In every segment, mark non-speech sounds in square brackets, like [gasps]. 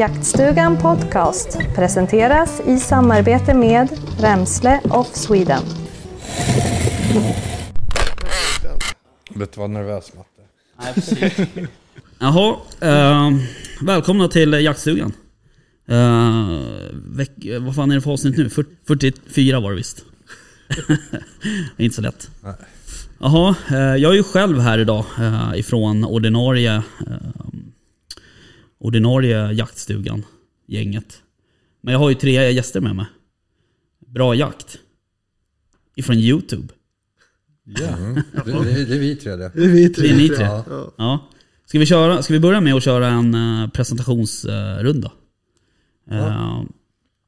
Jaktstugan Podcast presenteras i samarbete med Remsle of Sweden. Vet du vad nervös Matte? Nej, precis. Jaha, eh, välkomna till jaktstugan. Eh, veck, vad fan är det för avsnitt nu? 40, 44 var det visst. [laughs] det är inte så lätt. Nej. Jaha, eh, jag är ju själv här idag eh, ifrån ordinarie, eh, ordinarie jaktstugan, gänget. Men jag har ju tre gäster med mig. Bra jakt. Ifrån YouTube. Ja, det, det, det är vi tre det. Det är vi tre. Det är ni tre. Ja. Ja. Ska, vi köra, ska vi börja med att köra en eh, presentationsrunda? Eh,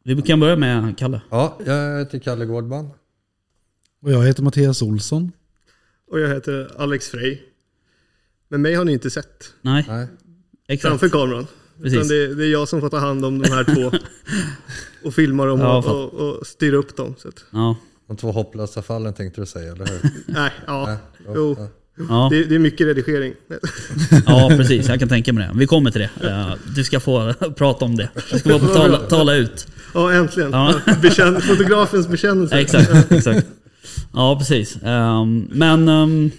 vi kan börja med Kalle. ja, jag heter Kalle Gårdman. Och jag heter Mattias Olsson. Och jag heter Alex Frey. Men mig har ni inte sett Nej, Nej. Exakt. framför kameran. Precis. Utan det, det är jag som får ta hand om de här två. [laughs] och filma dem Ja, och, och, och styra upp dem. Så att, Ja, De två hopplösa fallen tänkte du säga, eller hur? [laughs] nej, ja. Nej, Jo, ja. ja, det, det är mycket redigering. [laughs] ja, precis. Jag kan tänka mig det. Vi kommer till det. Du ska få prata om det. Du ska få tala, tala ut. Ja, äntligen. Ja. Bekänn, fotografens bekännelse. Exakt, exakt. Ja, precis. Ehm, Men ehm, eh,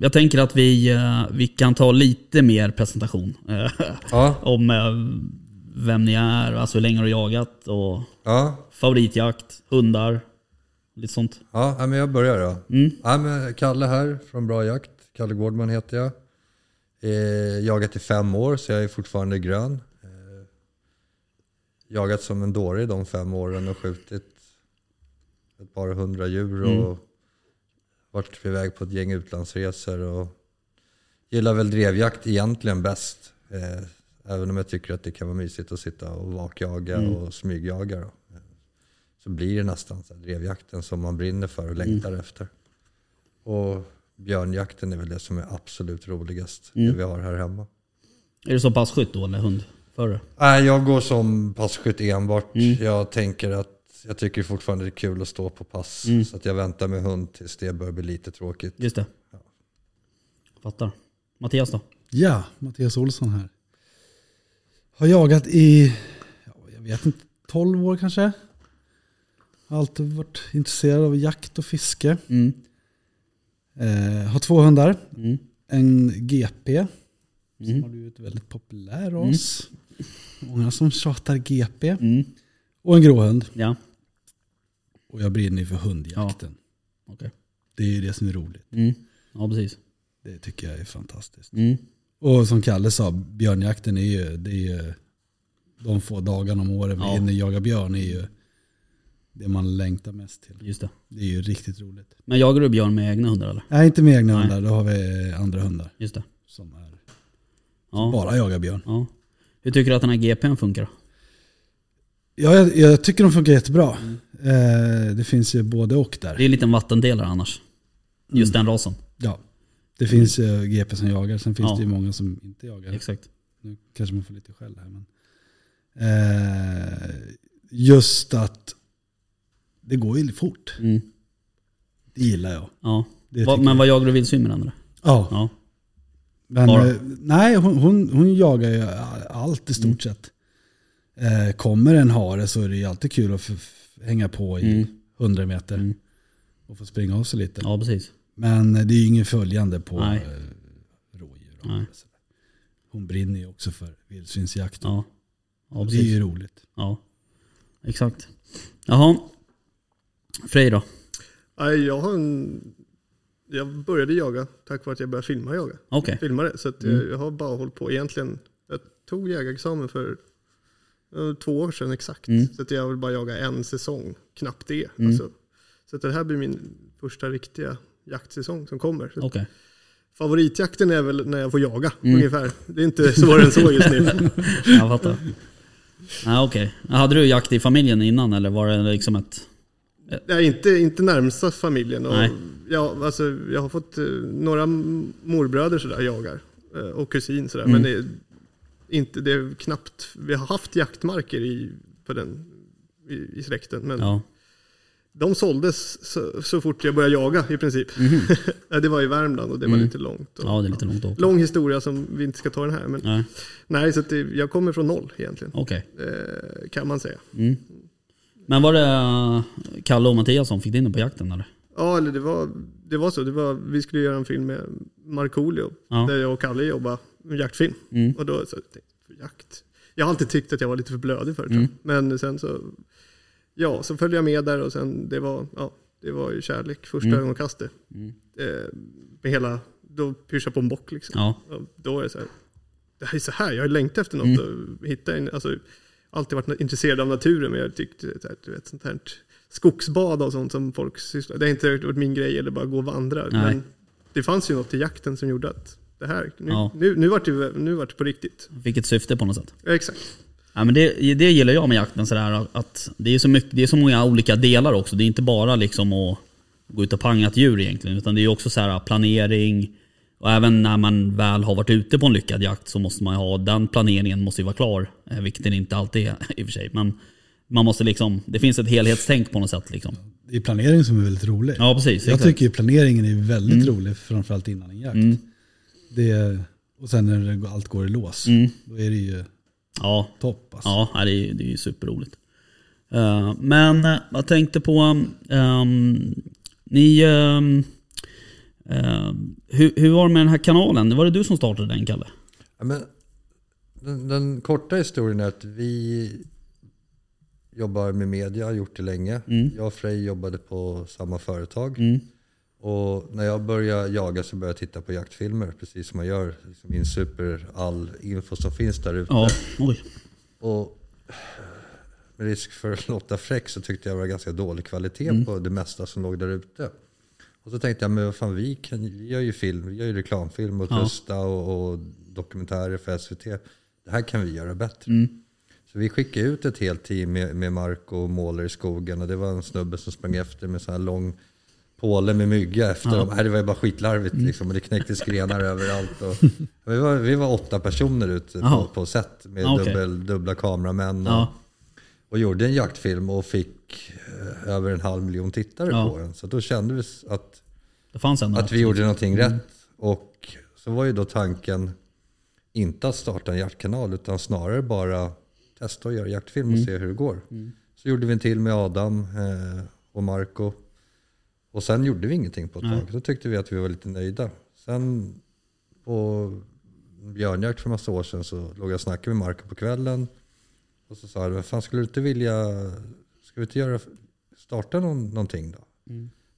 jag tänker att vi, eh, vi kan ta lite mer presentation. eh, Ja, [laughs] Om eh, vem ni är, alltså hur länge har du jagat och ja, favoritjakt, hundar, lite sånt. ja, men jag börjar då. Mm. Ja, men Kalle här från Bra Jakt. Kalle Gårdman heter jag. Eh, jagat i fem år så jag är fortfarande grön. Eh, jagat som en dåre i de fem åren och skjutit ett par hundra djur och varit iväg på ett gäng utlandsresor. Och gillar väl drevjakt egentligen bäst. Eh, även om jag tycker att det kan vara mysigt att sitta och vakjaga och smygjaga. Då. Så blir det nästan så drevjakten som man brinner för och längtar efter. Och björnjakten är väl det som är absolut roligast, det vi har här hemma. Är du som passkytt då eller hundförare? Nej, jag går som passkytt enbart. Jag tänker att jag tycker fortfarande det är kul att stå på pass. Så att jag väntar med hund tills det börjar bli lite tråkigt. Just det. Fattar. Mattias då? Ja, Mattias Olsson här. Har jagat i, ja, jag vet inte, 12 år kanske. Har alltid varit intresserad av jakt och fiske. Mm. Eh, har två hundar. Mm. En GP. Som Mm. har blivit väldigt populär ras. Många som tjatar GP. Mm. Och en gråhund. Ja, Och jag brinner ju för hundjakten. okej. Det är ju det som är roligt. Mm. Ja, precis. Det tycker jag är fantastiskt. Mm. Och som Kalle sa, björnjakten är ju, det är ju de få dagarna om året vi Ja. hinner jaga björn är ju det man längtar mest till. Just det. Det är ju riktigt roligt. Men jagar du björn med egna hundar eller? Nej, inte med egna Nej. hundar, då har vi andra hundar Just det. som är, Ja. bara jagar björn. ja. Hur tycker du att den här GPn funkar? Ja, jag, jag tycker de funkar jättebra. Eh, det finns ju både och där. Det är en liten vattendelare annars. Just den rasen. Ja. Det finns ju GP som jagar, sen finns Ja. det ju många som inte jagar. Exakt. Nu kanske man får lite skäll här. Men, eh, just att det går ju fort. Mm. Det gillar jag. Ja. Va, men jag. vad jagar du vildsvin med den eller? Ja, Ja. men Bara? eh, nej, hon, hon, hon jagar ju allt i stort Mm. sett. Eh, kommer en hare så är det ju alltid kul att hänga på i Mm. 100 meter. Mm. Och få springa av sig lite. Ja, precis. Men det är ju ingen följande på Nej. eh, rådjur. och Nej. Hon brinner ju också för vildsvinsjakt. Ja. Ja, det är ju roligt. Ja. Exakt. Jaha. Frej då? Jag, har en, jag började jaga tack vare att jag började filma jaga. Okej. Filma det. Så att Mm. jag, jag har bara hållit på egentligen. Jag tog jägarexamen för två år sedan exakt. Mm. Så att jag vill bara jaga en säsong. Knappt det. Mm. Alltså, så att det här blir min första riktiga jaktsäsong som kommer. Okej. Favoritjakten är väl när jag får jaga Mm. ungefär. Det är inte svårare än så just nu. [laughs] Jag fattar. Ja, okej. Hade du jakt i familjen innan eller var det liksom ett... Nej, inte, inte närmsta familjen. Och Nej. jag, alltså, jag har fått eh, några morbröder sådär jagar. eh, Och kusin sådär. Mm. Men det inte, det är knappt, vi har haft jaktmarker i, på den, i, i släkten. Men Ja. de såldes så, så fort jag började jaga i princip. [laughs] Ja, det var i Värmland och det var Mm. lite långt. Och Ja, det är lite långt. Lång historia som vi inte ska ta den här. Men, Nej, nej, så det, jag kommer från noll egentligen. okej. Eh, kan man säga. Mm. Men var det eh, Kalle och Mattias som fick in på jakten eller? Ja, eller det var, det var så. Det var, vi skulle göra en film med Markoolio. Ja. Där jag och Kalle jobbade med jaktfilm. Mm. Och då så jag tänkte jag, jakt. Jag har alltid tyckt att jag var lite för blödig för det. Mm. Men sen så, ja, så följde jag med där och sen det var, ja, det var ju kärlek första Mm. ögonkastet. Mm. Eh, med hela, då på en bock liksom. Ja. Och då är det så här, det här är så här, jag har längtat efter något Mm. och hitta en, alltså, alltid varit intresserad av naturen men jag tyckte här, du vet, sånt här skogsbad och sånt som folk sysslar Det har inte varit min grej eller bara gå och vandra. Nej. Men det fanns ju något i jakten som gjorde att det här, nu, Ja. nu, nu vart det, nu vart det på riktigt. Fick ett syfte på något sätt. Ja, exakt. Ja, men det, det gillar jag med jakten, sådär, att det är, så mycket, det är så många olika delar också. Det är inte bara liksom att gå ut och panga ett djur egentligen, utan det är också så här planering. Och även när man väl har varit ute på en lyckad jakt så måste man ha, den planeringen måste ju vara klar. eh, Vilket den inte alltid är [laughs] i och för sig. Men man måste liksom, det finns ett helhetstänk på något sätt. Liksom. Det är planering som är väldigt rolig. Ja, precis. jag exakt. tycker ju planeringen är väldigt rolig, framförallt innan en jakt. Mm. Det, och sen när allt går i lås, Mm. då är det ju Ja, topp. Alltså. Ja, det är, det är ju superroligt. Eh, men eh, jag tänkte på, ehm, ni, um, hur, hur var det med den här kanalen? Var det du som startade den Kalle? Ja, men den, den korta historien är att vi jobbar med media, har gjort det länge. Mm. Jag och Frej jobbade på samma företag. Mm. Och när jag började jaga så började jag titta på jaktfilmer, precis som man gör. Liksom insuper all info som finns där ute. Ja, oj. Och med risk för att låta fräck så tyckte jag det var ganska dålig kvalitet Mm. på det mesta som låg där ute. Och så tänkte jag, men vad fan vi, kan, vi gör ju film, vi gör ju reklamfilm och Ja. Och, och dokumentärer för SVT. Det här kan vi göra bättre. Mm. Så vi skickade ut ett helt team med, med mark och målar i skogen och det var en snubbe som sprang efter med så här lång påle med mygga efter Ja. dem. Nej, det var ju bara skitlarvigt liksom och det knäcktes grenar överallt. Och [laughs] vi, var, vi var åtta personer ute på, på set med okej. dubbel, dubbla kameramän. Och, och gjorde en jaktfilm och fick eh, över en halv miljon tittare Ja. på den. Så då kände vi att, att vi gjorde någonting rätt. Och så var ju då tanken inte att starta en jaktkanal utan snarare bara testa att göra jaktfilm och se hur det går. Så gjorde vi en till med Adam eh, och Marco. Och sen gjorde vi ingenting på ett tag. Då tyckte vi att vi var lite nöjda. Sen på björnjakt för massa år sedan så låg jag och snackade med Marco på kvällen. Och så sa jag, vad fan skulle du inte vilja, ska vi inte göra, starta någon, någonting då?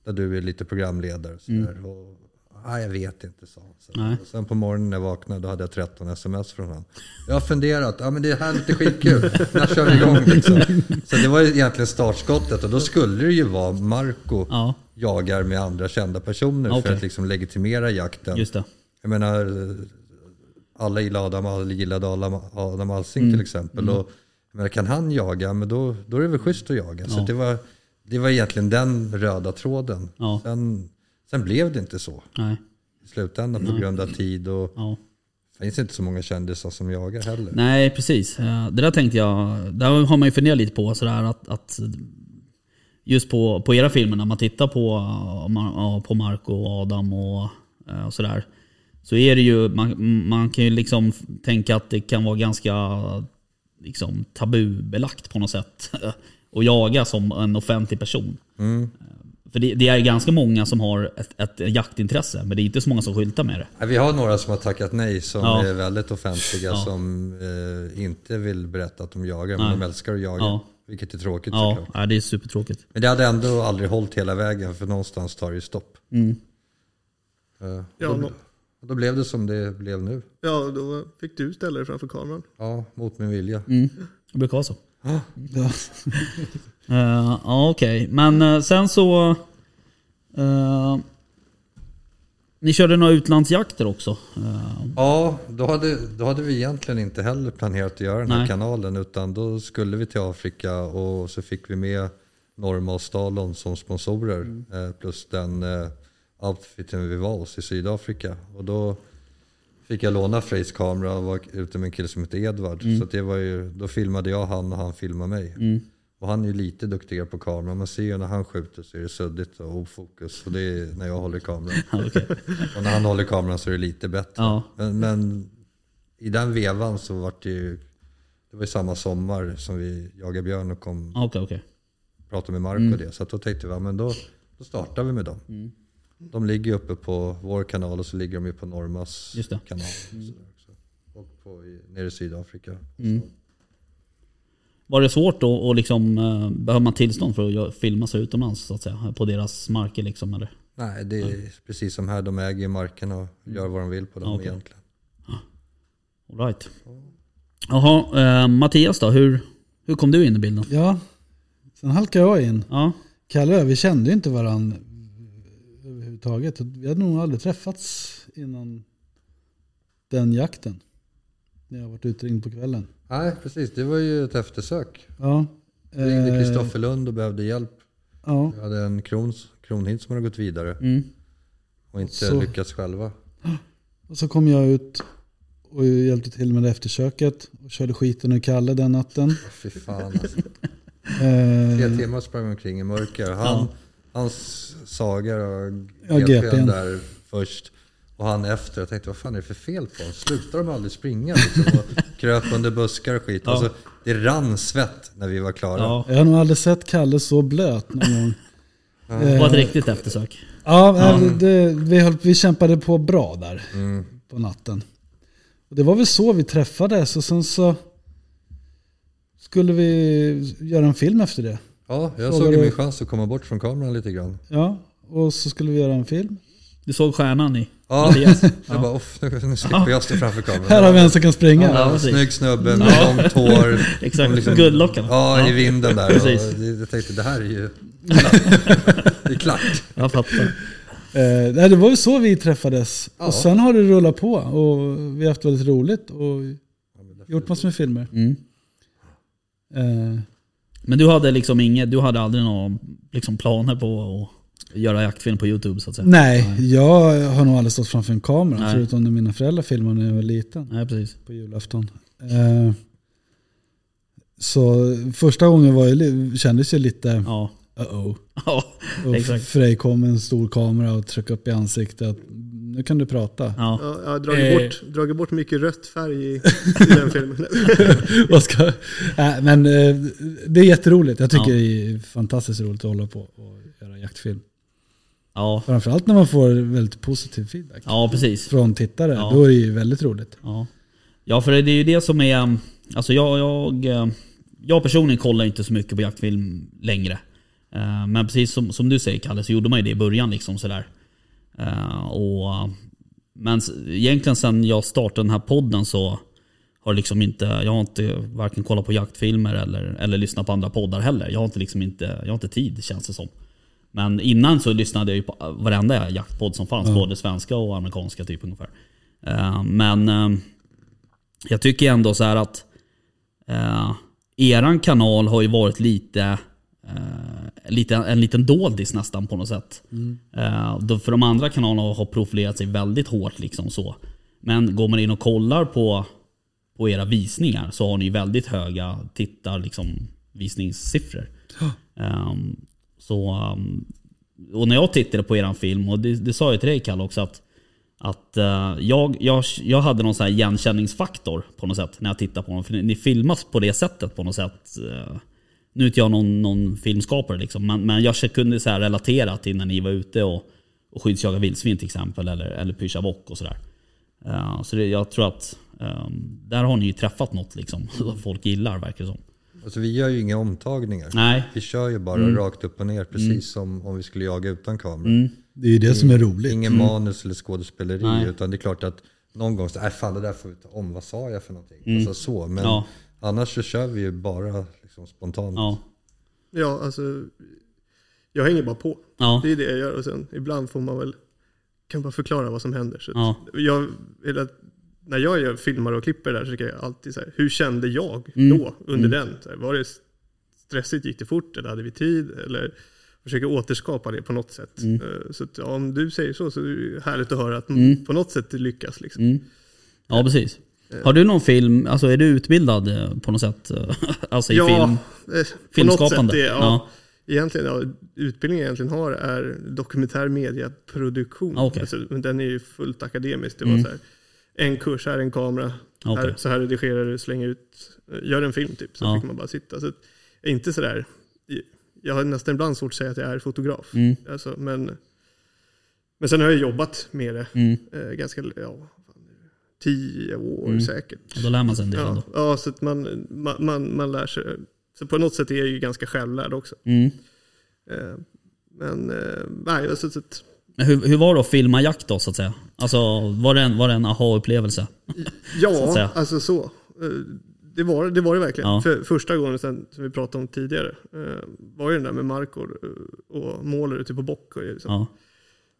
Där du är lite programledare och sådär. Och, ah, jag vet inte, sa han. Och sen på morgonen när jag vaknade då hade jag 13 sms från honom. Jag har funderat, ja men det här är lite skitkul. När kör vi igång liksom? [laughs] Så det var egentligen startskottet och då skulle det ju vara Marco Ja, jagar med andra kända personer Okej. för att liksom legitimera jakten. just det. Jag menar, alla gillade Adam, alla gillade Adam, Adam Alsing till exempel. Och, jag menar, kan han jaga, men då, då är det väl schysst att jaga. Så Ja. det, var, det var egentligen den röda tråden. Ja. Sen, sen blev det inte så Nej, i slutändan på grund av tid. Och ja. det finns inte så många kändisar som jagar heller. Nej, precis. Eh, Det där tänkte jag, där har man ju funderat lite på sådär att, att just på, på era filmer när man tittar på, eh, på Marco och Adam och, eh, och sådär. Så är det ju, man, man kan ju liksom tänka att det kan vara ganska liksom, tabubelagt på något sätt. [laughs] att jaga som en offentlig person. Mm. För det, det är ganska många som har ett, ett jaktintresse, men det är inte så många som skyltar med det. Vi har några som har tackat nej som Ja. är väldigt offentliga Ja. som eh, inte vill berätta att de jagar men Nej. de älskar att jaga. Ja. Vilket är tråkigt Ja, såklart. ja, det är supertråkigt. Men det hade ändå aldrig hållit hela vägen för någonstans tar det ju stopp. Mm. Eh, Ja, då, och då blev det som det blev nu. Ja, då fick du ställa dig framför kameran. Ja, mot min vilja. Mm. Det brukar vara så. Ja. [laughs] Eh, Ja, okej. Men eh, sen så... eh, ni körde några utlandsjakter också. Eh, Ja, då hade, då hade vi egentligen inte heller planerat att göra den här Nej. kanalen utan då skulle vi till Afrika och så fick vi med Norma och Stalon som sponsorer Mm. eh, plus den eh, outfiten vi var hos i Sydafrika. Och då fick jag låna Frejs kamera och var ute med en kille som heter Edvard. Mm. Så det var ju, då filmade jag han och han filmade mig. mm. Och han är ju lite duktigare på kameran. Man ser ju när han skjuter så är det suddigt och ofokus. Och det är när jag håller kameran. [laughs] Och när han håller kameran så är det lite bättre. Ja. Men, men i den vevan så var det ju, det var ju samma sommar som vi jagade björn och kom Ja, Okej, okej. prata med Mark och det. Så att då tänkte vi, ja, men då, då startar vi med dem. Mm. De ligger ju uppe på vår kanal och så ligger de ju på Normas kanal. Också. och på, nere i Sydafrika. Mm. Var det svårt då att liksom, eh, behöver man tillstånd för att filma sig utomlands så att säga? På deras marker liksom eller? Nej, det är precis som här. De äger ju markerna och gör vad de vill på dem Mm. Okej. egentligen. All right. Jaha, eh, Mattias då? Hur, hur kom du in i bilden? Ja, sen halkade jag in. Ja, Kalle och jag, vi kände ju inte varandra överhuvudtaget. Vi hade nog aldrig träffats innan den jakten. När jag varit utringd på kvällen. Nej, precis. Det var ju ett eftersök. Ja. Jag ringde eh, Kristoffer Lund och behövde hjälp. Ja, Jag hade en krons, kronhint som hade gått vidare mm. och inte Så- lyckats själva. [gasps] och så kom jag ut och hjälpte till med det eftersöket. Och körde skiten ur Kalle den natten. Fy fan alltså. [laughs] Eh, Tre timmar sprang omkring i mörker. Han, Ja. Hans sagar och Ja, GPn. där först. Och han efter. Jag tänkte, vad fan är det för fel på honom? Slutar de aldrig springa? Liksom, och kröp under buskar och skit. Ja. Alltså, det rann svett när vi var klara. ja. jag har nog aldrig sett Kalle så blöt någon gång. Det var ett riktigt eftersök. Ja, eh, Det, vi, höll, vi kämpade på bra där Mm. på natten. Och det var väl så vi träffades och sen så skulle vi göra en film efter det. Ja, jag såg du- min chans att komma bort från kameran lite grann. Ja, och så skulle vi göra en film. Du såg stjärnan i Ja, Mattias? jag bara, off, nu, slipper jag stå framför kameran. Här har vi en som kan springa. Ja, Ja, snygg snubbe med Ja. långt hår. [laughs] Exakt, Och liksom- guldlockarna. Ja, i vinden där. Precis. Och det- jag tänkte, det här är ju... [laughs] det är klart. Jag fattar. Eh, nej, det var ju så vi träffades. Ja. Och sen har det rullat på och vi har haft väldigt roligt och gjort massor med filmer. Mm. Eh, Men du hade liksom inget, du hade aldrig några liksom planer på att göra jaktfilm på YouTube så att säga? nej, jag har nog aldrig stått framför en kamera Nej. förutom när mina föräldrar filmade när jag var liten Nej precis. på julafton. Eh, så första gången var jag, kändes jag lite Ja. uh-oh. [laughs] Ja, Och Exakt. Frej kom med en stor kamera och tryckte upp i ansiktet. Nu kan du prata. ja. Ja, jag har dragit, Eh. bort, dragit bort mycket rött färg i, i [laughs] den filmen. [laughs] Vad ska, äh, men eh, det är jätteroligt. Jag tycker Ja. det är fantastiskt roligt att hålla på och göra jaktfilm. Ja. Framförallt när man får väldigt positiv feedback ja, precis. från tittare. Ja. Då är det ju väldigt roligt. Ja. ja, för det är ju det som är... Alltså jag, jag, eh, jag personligen kollar inte så mycket på jaktfilm längre. Eh, Men precis som, som du säger Kalle, så gjorde man ju det i början. liksom sådär. Eh, Och, men egentligen sen jag startade den här podden så har liksom inte, jag har inte varken kollat på jaktfilmer eller, eller lyssnat på andra poddar heller. Jag har inte, liksom inte, jag har inte tid känns det som. Men innan så lyssnade jag ju på varenda jaktpodd som fanns, både svenska och amerikanska typ ungefär. Eh, Men eh, jag tycker ändå så här att eh, eran kanal har ju varit lite, lite en liten doldis nästan på något sätt. Då för de andra kanalerna har profilerat sig väldigt hårt liksom så. Men går man in och kollar på, på era visningar så har ni väldigt höga tittar liksom, visningssiffror. Ehm, så, um, och när jag tittade på eran film, och det, det sa jag till dig Kalle också, att, att uh, jag, jag, jag hade någon sån här igenkänningsfaktor på något sätt när jag tittade på den. För ni, ni filmas på det sättet på något sätt. Uh, nu är inte jag någon, någon filmskapare liksom, men, men jag kunde så här relatera till när ni var ute och, och skyddsjagade vildsvin till exempel, eller, eller pyscha bock och sådär. Eh, så det, jag tror att um, där har ni ju träffat något liksom, [laughs] som folk gillar verkar det som. Alltså, vi gör ju inga omtagningar. Nej. Vi kör ju bara rakt upp och ner, precis som om vi skulle jaga utan kamera. Det är ju det som är roligt. Ingen manus eller skådespeleri, Nej. utan det är klart att någon gång så, nej fan det där får vi ta om, vad sa jag för någonting? Alltså så, men Ja. annars så kör vi ju bara liksom spontant. Ja. Ja, alltså. Jag hänger bara på. Ja. Det är det jag gör. Och sen ibland får man väl, kan bara förklara vad som händer. Så Ja. jag, eller, när jag gör filmar och klipper där så tycker jag alltid så här, hur kände jag Mm. då under den? Så här, var det stressigt, gick det fort eller hade vi tid? Eller försöka återskapa det på något sätt. Mm. Eh, Så att, ja, om du säger så så är det härligt att höra att Mm. på något sätt lyckas. Liksom. Mm. Ja, precis. Har du någon film, alltså är du utbildad eh, på något sätt? eh, [laughs] Alltså i film? eh, på något filmskapande? sätt. Det, Ja. ja. Egentligen, ja, utbildningen jag egentligen har är dokumentär mediaproduktion. Ah, okej. Alltså, men den är ju fullt akademisk. Det var Mm. så här, en kurs, här är en kamera, Okej. här, så här redigerar du, slänger ut, eh, gör en film typ. Så Ja. fick man bara sitta. Så är inte sådär, jag har nästan ibland svårt att säga att jag är fotograf. Mm. Alltså, men, men sen har jag jobbat med det Mm. eh, ganska, ja, tio år Mm. säkert. Och Då lär man sig en del Ja, ändå. ja, så man, man, man, man lär sig. Så på något sätt är jag ju ganska självlärd också. Mm. Eh, Men eh, nej, alltså, så att, Men hur, hur var det att filma jakt då så att säga? Alltså var det en, var det en aha-upplevelse? [laughs] Så ja, alltså så. Eh, Det var det, var det verkligen. Ja. För första gången sen, som vi pratade om tidigare eh, var ju den där med Markor eh, och målar ute på bock. Och liksom. Ja.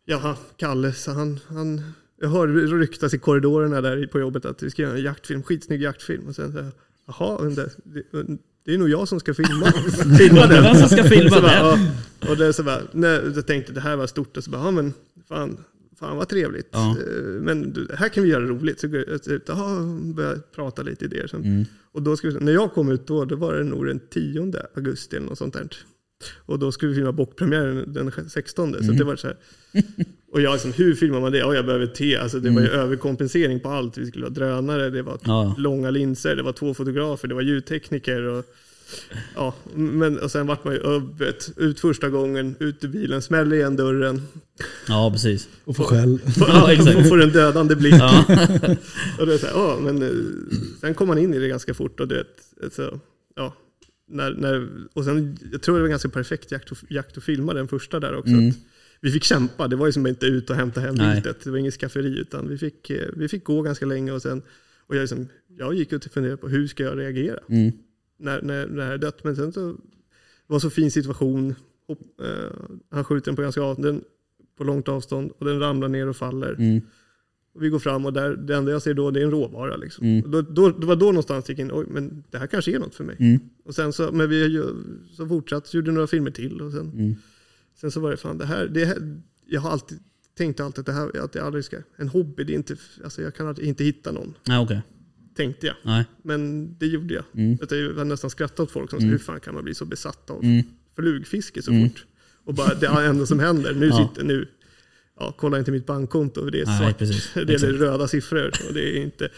Jaha, Kalle, så han, han, jag hörde ryktas i korridorerna där på jobbet att vi ska göra en jaktfilm, skitsnygg jaktfilm. Och sen så, här, jaha, men det, det, det är nog jag som ska filma, [laughs] filma den. Vem som ska filma bara, det? ja, och det så bara, nej, jag tänkte det här var stort och så bara, ja men fan, fan vad trevligt. Ja. Eh, Men här kan vi göra roligt. Så går jag ut och börjar prata lite idéer. Sen. Mm. Och då vi, när jag kom ut då, då var det nog den 10 augusti eller något sånt där. Och då skulle vi filma bockpremiären den 16. Mm. Så det var så här. [laughs] Och jag liksom, hur filmar man det? Ja, jag behöver te. Alltså det var ju Mm. överkompensering på allt. Vi skulle ha drönare, det var Ja. långa linser, det var två fotografer, det var ljudtekniker. Och, ja, men, och sen vart man ju öppet. Ut första gången, ut ur bilen, smäller igen dörren. ja, precis. Och få skäll. [laughs] Ja, exakt. och får en dödande blick. Ja. [laughs] Och det är så här, ja, men eh, sen kom man in i det ganska fort och det, så, ja, när, när, och sen, jag tror det var ganska perfekt jakt och, jakt och filma den första där också. Mm. Att vi fick kämpa, det var ju som inte ut och hämta hem viltet. Det var inget skafferi utan vi fick, eh, vi fick gå ganska länge och sen, och jag, liksom, jag gick ut och funderade på hur ska jag reagera Mm. när, när, när det här är dött. Men sen så det var så fin situation. Hopp, eh, han skjuter den på ganska av, den, på långt avstånd och den ramlar ner och faller. Mm. Och vi går fram och där, det enda jag ser då det är en råvara. Liksom. Mm. Och Då, då, det var då någonstans jag gick in, oj men det här kanske är något för mig. Mm. Och sen så, men vi så fortsatte, gjorde några filmer till och sen, Mm. Sen så var det fan det här, det här jag har alltid tänkt alltid att det här, att jag aldrig ska, en hobby det är inte, alltså jag kan aldrig, inte hitta någon, Nej, okej. tänkte jag. Nej. Men det gjorde jag. Mm. Jag var nästan skrattat åt folk som Mm. hur fan kan man bli så besatt av Mm. flugfiske så Mm. fort? Och bara det enda som händer, nu [laughs] Ja. sitter nu, ja kolla inte mitt bankkonto, det är Nej, svart. precis. [laughs] Det är Exakt. röda siffror och det är inte,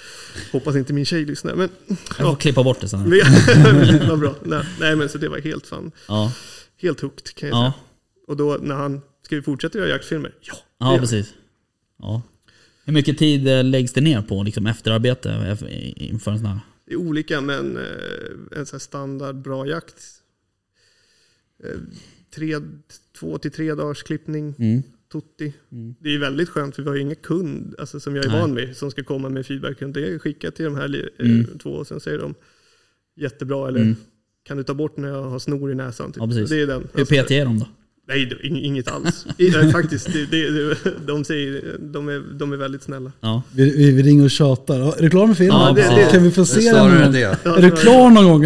hoppas inte min tjej lyssnar. Men Jag får klippa bort det sen. [laughs] vad bra. Nej, nej men så det var helt fan, Ja. helt hooked kan jag Ja. säga. Och då när han, ska vi fortsätta göra jaktfilmer? Ja, Ja, precis. Ja. Hur mycket tid eh, läggs det ner på liksom, efterarbete eh, inför en sån här? Det är olika men eh, en sån här standard bra jakt. Eh, tre, två till tre dagars klippning, Mm. tutti. Mm. Det är väldigt skönt för vi har ju ingen kund alltså, som jag är Nej. van vid som ska komma med feedback. Det är skickat till de här eh, Mm. två och sen säger de jättebra eller Mm. kan du ta bort när jag har snor i näsan? Typ. Ja. Det är den. Hur petiga är de då? Nej, inget alls. Nej, [laughs] faktiskt, det, det, de, säger, de, är, de är väldigt snälla. Ja. Vi, vi, vi ringer och tjatar. Ja, Är du klar med filmen? Ja, det- det- kan vi få se den någon gång? det. Ja, Är du klar någon gång?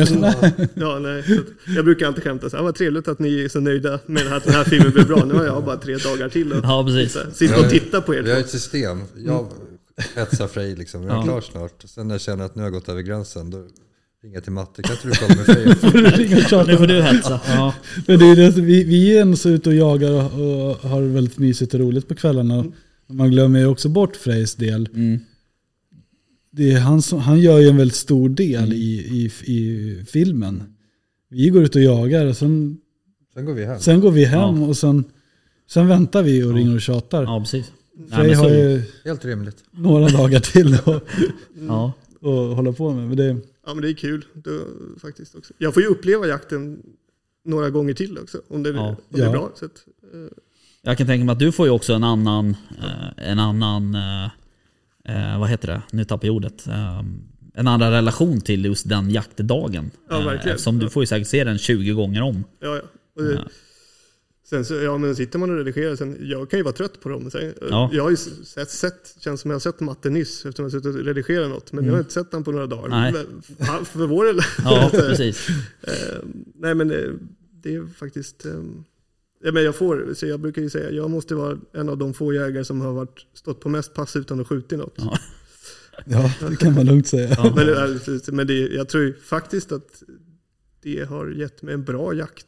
Ja, nej. Jag brukar alltid skämta så här, vad trevligt att ni är så nöjda med att den här filmen blev bra. Nu har jag bara tre dagar till att ja, precis. sitta- och titta på er. Vi har ett system. Jag hetsar Frej liksom. Jag är Ja. klar snart. Sen när jag känner att nu har jag gått över gränsen, då ringer jag till Matte. Kan inte du kolla med Frej? [laughs] Får du ringa och tjata? Nu får du hetsa. Ja. [laughs] Men det är det, vi, vi är så ute och jagar och, och har väldigt mysigt och roligt på kvällarna. Man glömmer ju också bort Frejs del. Mm. Det är han, som, han gör ju en väldigt stor del i, i, i filmen. Vi går ut och jagar och sen, Sen går vi hem. sen går vi hem Ja. och sen, sen väntar vi och Ja. ringer och tjatar. ja, precis. Nej, Frej men så har ju Helt rimligt. några dagar till att, Ja. [laughs] hålla på med. Men det, Ja, men det är kul då, faktiskt också. Jag får ju uppleva jakten några gånger till också, om det, Ja. om det är bra. Så att, eh, Jag kan tänka mig att du får ju också en annan, eh, en annan, eh, eh, vad heter det, nu tappar jag ordet. Eh, en annan relation till just den jaktdagen. Ja, Eh, verkligen. Eftersom du får ju säkert se den 20 gånger om. ja, ja. Sen så, ja men sitter man och redigerar, sen, jag kan ju vara trött på dem. Sen, Ja. Jag har ju sett, sett, känns som jag har sett Matte nyss eftersom jag har suttit och redigerat något. Men jag har inte sett han på några dagar. Nej. Men, för vår del. Ja, [laughs] precis. Eh, nej men det, det är faktiskt, eh, ja, men jag får, så jag brukar ju säga, jag måste vara en av de få jägare som har varit, stått på mest pass utan att skjuta något. Ja. [laughs] Ja, det kan man lugnt säga. Ja. Men, men det, jag tror ju faktiskt att det har gett mig en bra jakt,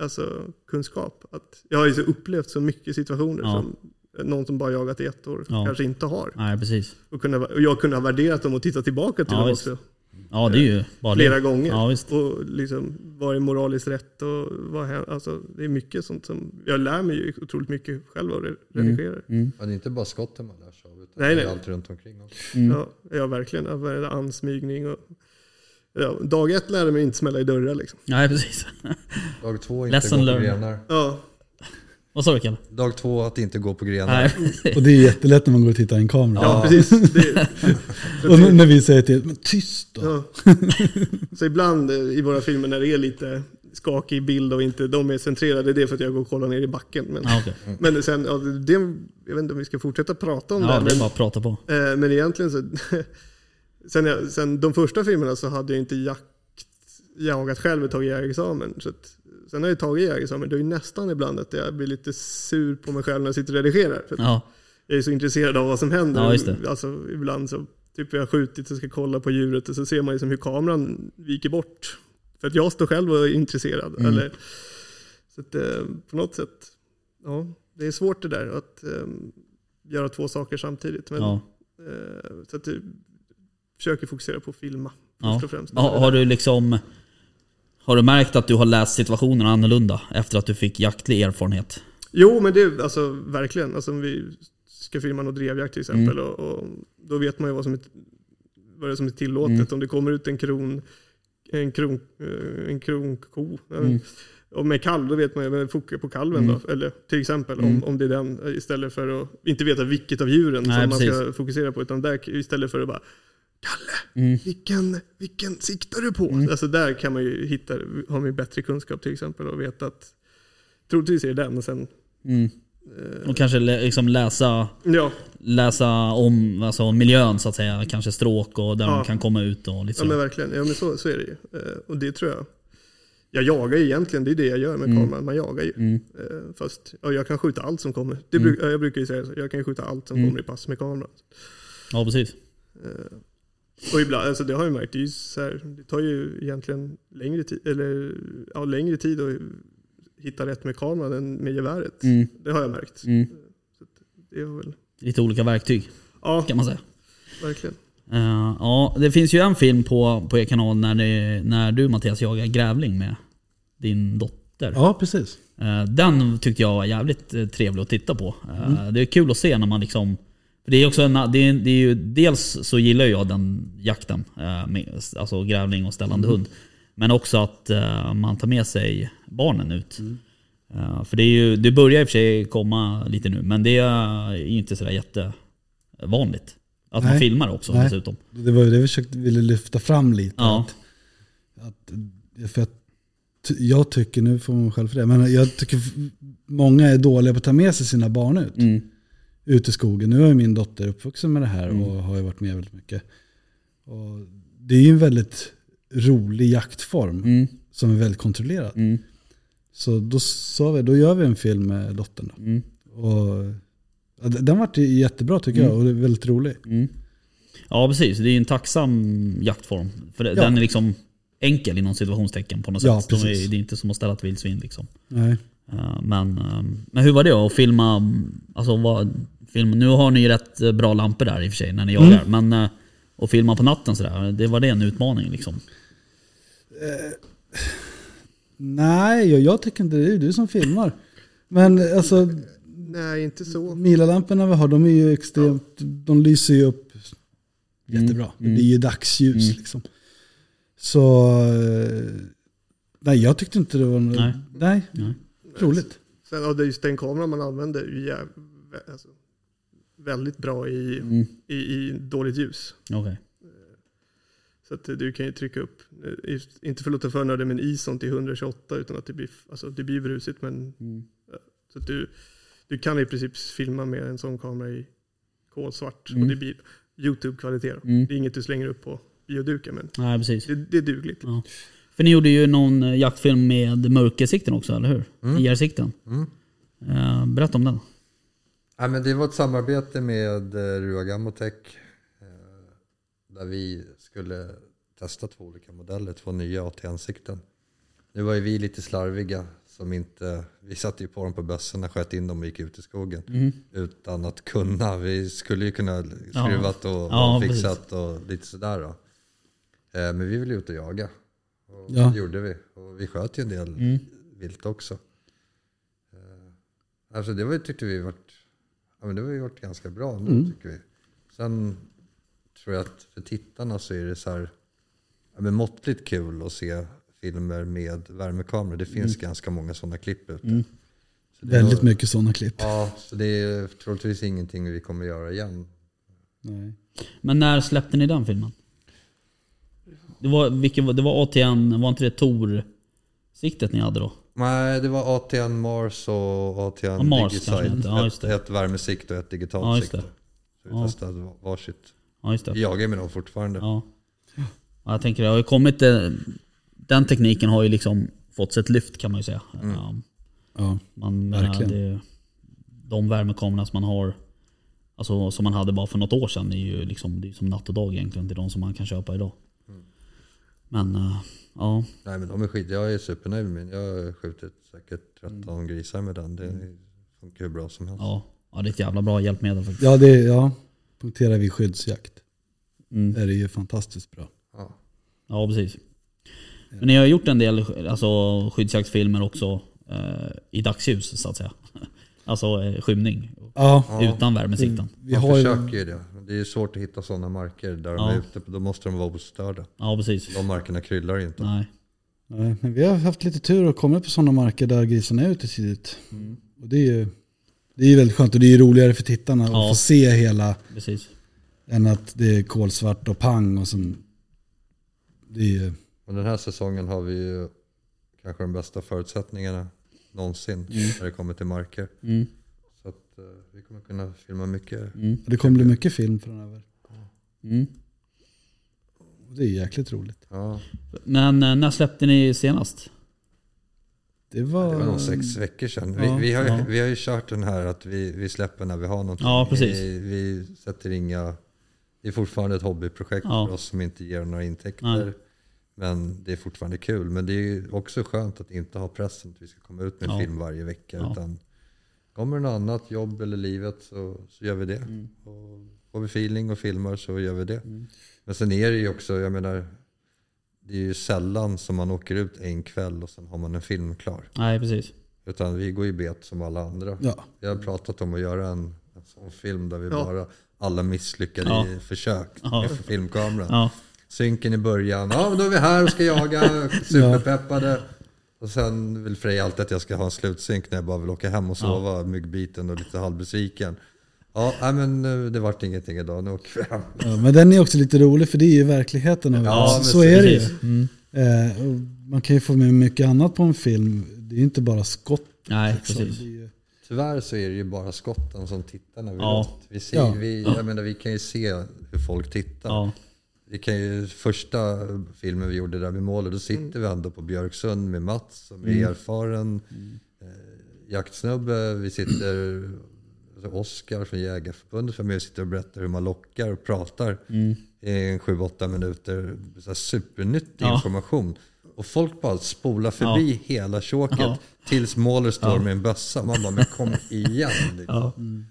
alltså kunskap. Att jag har ju så upplevt så mycket situationer Ja. som någon som bara jagat i ett år Ja. kanske inte har. Nej, precis. Och, kunna, och jag kunde ha värderat dem och tittat tillbaka till Ja, dem visst. också. Ja, det är ju bara Flera det. gånger. Ja, visst. Och liksom, vad är moraliskt rätt och vad händer? Alltså, det är mycket sånt som, jag lär mig ju otroligt mycket själv av redigera. Mm. Ja, det är inte bara skotten man lär sig av, utan Nej, det är nej. allt runt omkring också. Mm. Ja, ja, verkligen. Är? Ansmygning och... Ja, dag ett lärde mig inte smälla i dörrar liksom. Nej, precis. [laughs] Dag två, inte Lesson gå på learned. grenar. Ja, Vad sa du Kalle? Dag två, att inte gå på grenar. Nej. [laughs] Och det är jättelätt när man går och tittar i en kamera. ja, precis. Det, [laughs] Och när vi säger till men tyst då. ja. Så ibland eh, i våra filmer när det är lite skakig bild och inte de är centrerade, det är för att jag går och kollar ner i backen. Men, Ja, okej. men sen, ja, det, jag vet inte om vi ska fortsätta prata om Ja, det. det Men, är bara att prata på. Eh, Men egentligen så... sen, jag, sen de första filmerna så hade jag inte jakt, jagat själv och tagit jägarexamen. Så att, sen har jag tagit jägarexamen. Det är ju nästan ibland att jag blir lite sur på mig själv när jag sitter och redigerar. För Ja, Jag är så intresserad av vad som händer. Ja. Alltså, ibland så typ vi har skjutit och ska kolla på djuret och så ser man liksom hur kameran viker bort. För att jag står själv och är intresserad. Mm. Eller, så att, eh, på något sätt, ja, det är svårt det där att eh, göra två saker samtidigt. Men, ja. Eh, Så att försöker fokusera på att filma Ja. först och främst. Har, har du liksom... Har du märkt att du har läst situationerna annorlunda efter att du fick jaktlig erfarenhet? Jo, men det är alltså verkligen. Alltså, om vi ska filma någon drevjakt till exempel. Mm. Och, och då vet man ju vad som är, vad det är som är tillåtet. Mm. Om det kommer ut en kron, en kron, eh, en kronko. eh, Mm. Och med kalv, då vet man ju, foka på kalven Mm. då. Eller till exempel Mm. om, om det är den. Istället för att inte veta vilket av djuren Nej, som man ska precis. fokusera på. Utan där, istället för att bara Kalle, Mm. vilken, vilken siktar du på? Mm. Alltså där kan man ju hitta, har man ju bättre kunskap till exempel och veta att troligtvis är det den och sen Mm. eh, Och kanske lä- liksom läsa, Ja, läsa om alltså miljön så att säga. Kanske stråk och där Ja. de kan komma ut och lite ja men verkligen. Ja men så, så är det ju. Eh, Och det tror jag. Jag jagar ju egentligen, det är det jag gör med Mm. kameran. Man jagar ju. Mm. Eh, Fast ja, jag kan skjuta allt som kommer. Det Mm. jag brukar ju säga så. Jag kan ju skjuta allt som Mm. kommer i pass med kameran. Ja precis. Och ibland, alltså det har jag märkt, det, är ju så här, det tar ju egentligen längre tid, eller, ja, längre tid att hitta rätt med kameran än med geväret. Mm. Det har jag märkt. Mm. Det har väl, Lite olika verktyg ja, kan man säga. verkligen. Eh, ja, det finns ju en film på, på er kanal när, det, när du Mattias jagar grävling med din dotter. Ja, precis. Eh, Den tyckte jag var jävligt eh, trevlig att titta på. Eh, Det är kul att se när man liksom... För det är också en, det är, det är ju, dels så gillar jag den jakten, eh, med, alltså grävling och ställande hund. Men också att eh, man tar med sig barnen ut. Eh, För det, är ju, det börjar i och för sig komma lite nu, men det är ju inte sådär jättevanligt. Att man Nej. filmar också Nej. dessutom. Det var ju det vi försökte, ville lyfta fram lite. Ja. Att, att, för att, jag tycker, nu får man själv för det, men jag tycker många är dåliga på att ta med sig sina barn ut. Mm. Ut i skogen. Nu ju min dotter uppvuxen med det här Mm. och har ju varit med väldigt mycket. Och det är ju en väldigt rolig jaktform Mm. som är väldigt kontrollerad. Mm. Så då sa vi, då gör vi en film med dottern. Då. Mm. Och, ja, den vart jättebra tycker jag och det är väldigt rolig. Mm. Ja precis, det är en tacksam jaktform. För Ja. den är liksom enkel inom situationstecken på något Ja, sätt. De är, precis. det är inte som att ställa ett vildsvin liksom. Nej. Eh, Men, eh, men hur var det att filma? Alltså, vad, film, nu har ni ju rätt eh, bra lampor där i och för sig när ni jagar. Mm. Men eh, att filma på natten sådär, det var det en utmaning liksom? Nej, jag, jag tycker inte det. Det är du som filmar. Men alltså, Nej, inte så. Milalamporna vi har, de är ju extremt, de lyser ju upp jättebra. Mm, Det mm. blir ju dagsljus Mm. liksom. Så, eh, nej jag tyckte inte det var något, Nej. nej, Nej. Roligt. Sen, ja, det är just den kameran man använder är alltså, väldigt bra i, Mm. i, i dåligt ljus. Okej. Så att du kan ju trycka upp, eh, inte för att låta för nördig, men ISOn till 128 utan att det blir, alltså det blir brusigt. Men, Mm. så att du, du kan i princip filma med en sån kamera i kolsvart Mm. och det blir YouTube-kvalitet. Mm. Det är inget du slänger upp på bioduken men Nej precis. det, det är dugligt. Ja. För ni gjorde ju någon eh, jaktfilm med mörkersikten också, eller hur? Mm. IR-sikten. Mm. Eh, berätta om den. Ja, men det var ett samarbete med eh, Rua Gammotech. Där vi skulle testa två olika modeller, två nya AT-ansikten. Nu var ju vi lite slarviga som inte, vi satte ju på dem på bössorna, sköt in dem och gick ut i skogen. Mm. Utan att kunna, vi skulle ju kunna skruvat och, Ja, och fixat och lite sådär då. Men vi ville ut och jaga. Och Ja. det gjorde vi. Och vi sköt ju en del Mm. vilt också. Eh, Alltså det var, tyckte vi varit, ja men det har ju varit ganska bra nu Mm. tycker vi. Sen tror jag att för tittarna så är det så här, ja men måttligt kul att se filmer med värmekamera. Det finns ganska många sådana klipp ute. Mm. Så Väldigt var- mycket sådana klipp. Ja, så det är troligtvis ingenting vi kommer göra igen. Nej. Men när släppte ni den filmen? Det var, vilken, det var ATN, var inte det Tor-siktet ni hade då? Nej, det var ATN Mars och ATN Ja, Mars Digisight. Ja, just ett, det. ett värmesikt och ett digitalt Ja, sikte. Så vi Ja. testade varsitt. Ja just det. Vi jagar med dem fortfarande. Ja. ja. Jag tänker det har ju kommit, eh, den tekniken har ju liksom fått sig ett lyft kan man ju säga. Ja, Ja. man, menar, Verkligen. det, de värmekamerorna som man har, alltså som man hade bara för något år sedan, är ju liksom, det är som natt och dag egentligen till de som man kan köpa idag. Men eh, ja, Nej men de är skit. Jag är supernöjd med min. Jag har skjutit säkert 13 grisar med den. Det funkar hur bra som helst. ja, ja, det är ett jävla bra hjälpmedel faktiskt. Ja, det, ja. Punkterar vi skyddsjakt. Mm. Där är det ju fantastiskt bra. Ja. Ja, precis. Men ni har gjort en del alltså, skyddsjaktsfilmer också eh, i dagsljus så att säga. [laughs] Alltså eh, skymning. Ja, Utan värmesikten. vi Man har försöker ju det. Det är svårt att hitta sådana marker där de Ja. är ute. Då måste de vara ostörda. Ja, precis. De markerna kryllar ju inte. Nej. nej, men vi har haft lite tur och kommit på sådana marker där grisarna är ute tidigt. Mm. Och det är ju det är ju väldigt skönt och det är ju roligare för tittarna Ja. att få se hela Precis. än att det är kolsvart och pang och sen det är ju, Men den här säsongen har vi ju kanske de bästa förutsättningarna någonsin när det kommer till marker. Mm. Att eh, vi kommer kunna filma mycket. Mm. det kommer bli mycket film framöver. Mm. Det är jäkligt roligt. Ja, Men eh, när släppte ni senast? Det var, det var nog sex veckor sedan. Ja, vi, vi, har, ju- ja. vi har ju kört den här att vi, vi släpper när vi har någonting. Ja, precis. Vi, vi sätter inga... Det är fortfarande ett hobbyprojekt Ja. för oss som inte ger några intäkter. Nej. Men det är fortfarande kul. Men det är ju också skönt att inte ha pressen att vi ska komma ut med en film varje vecka. Ja. Utan kommer det något annat, jobb eller livet, så, så gör vi det. Mm. Och får vi feeling och filmar så gör vi det. Men sen är det ju också, jag menar, det är ju sällan som man åker ut en kväll och sen har man en film klar. Nej, precis. Utan vi går ju bet som alla andra. Ja, Vi har pratat om att göra en, en sån film där vi Ja. bara alla misslyckade Ja. försök Ja. med filmkameran. Ja, Synken i början, ja då är vi här och ska jaga, [laughs] superpeppade. Och sen vill Frej alltid att jag ska ha en slutsynk när jag bara vill åka hem och sova, myggbiten och lite halvbesviken. Ja, nej, men eh, det vart ingenting idag, nu åker vi hem. ja, men den är också lite rolig för det är ju verkligheten av Ja, Så, så- är det ju. Mm. Eh, man kan ju få med mycket annat på en film. Det är inte bara skott. Nej, liksom. precis. Ju- Tyvärr så är det ju bara skotten som tittar när vi Ja. ja. vi, ser, Ja. vi, Ja. jag menar, vi kan ju se hur folk tittar. Ja, Vi kan ju, första filmen vi gjorde där vid målet, då sitter vi ändå på Björksund med Mats som är erfaren eh, jaktsnubbe. Vi sitter, alltså Oskar från Jägarförbundet för mig och sitter och berättar hur man lockar och pratar i en 7-8 minuter. Så supernyttig Ja. information. Och folk bara spolar förbi hela tjåket Ja. tills målet står med en bössa. Man bara, men kom igen. [laughs] Liksom.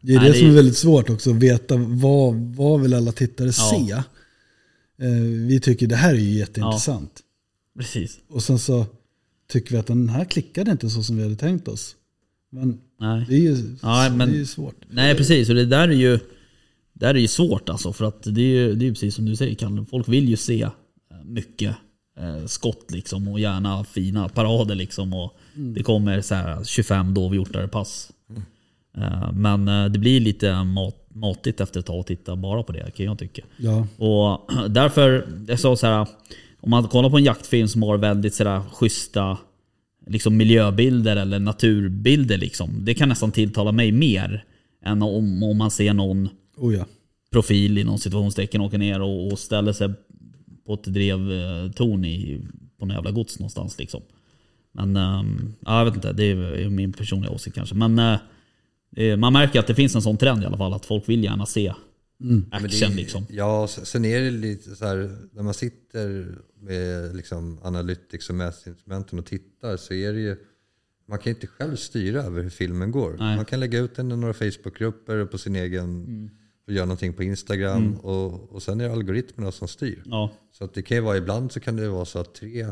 Ja. Det är Nej, det som är- väldigt svårt också, att veta vad, vad vill alla tittare Ja. se. Eh, vi tycker det här är ju jätteintressant. precis. Och sen så tycker vi att den här klickade inte så som vi hade tänkt oss. Men Nej. det är ju, Ja, men- det är ju svårt. Nej precis, och det där är ju, där är ju svårt alltså. För att det är ju det är precis som du säger Kalle, folk vill ju se eh, mycket eh, skott liksom och gärna fina parader liksom. Och Det kommer så här 25 dovhjortar pass. Eh, Men eh, det blir lite mat, matigt efter ett tag att titta bara på det kan jag tycka. Ja, Och [clears throat] därför, jag sa så här, om man kollar på en jaktfilm som har väldigt sådär schyssta liksom miljöbilder eller naturbilder liksom. Det kan nästan tilltala mig mer än om, om man ser någon oh ja. profil i någon situationstecken åka ner och, och ställer sig på ett drevtorn i, på någon jävla gods någonstans liksom. Men ja, jag vet inte, det är min personliga åsikt kanske. Men eh, eh, man märker att det finns en sån trend i alla fall att folk vill gärna se Men det är- action liksom. Ja, sen är det lite så här, när man sitter med liksom analytics och mätinstrumenten och tittar så är det ju, man kan inte själv styra över hur filmen går. Nej. Man kan lägga ut den i några Facebookgrupper och på sin egen, och göra någonting på Instagram och, och sen är det algoritmerna som styr. Ja, Så att det kan ju vara, ibland så kan det vara så att tre,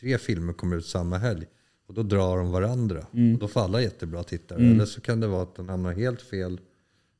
tre filmer kommer ut samma helg. Och då drar de varandra. Mm. Och då får alla jättebra tittare. Eller så kan det vara att den hamnar helt fel.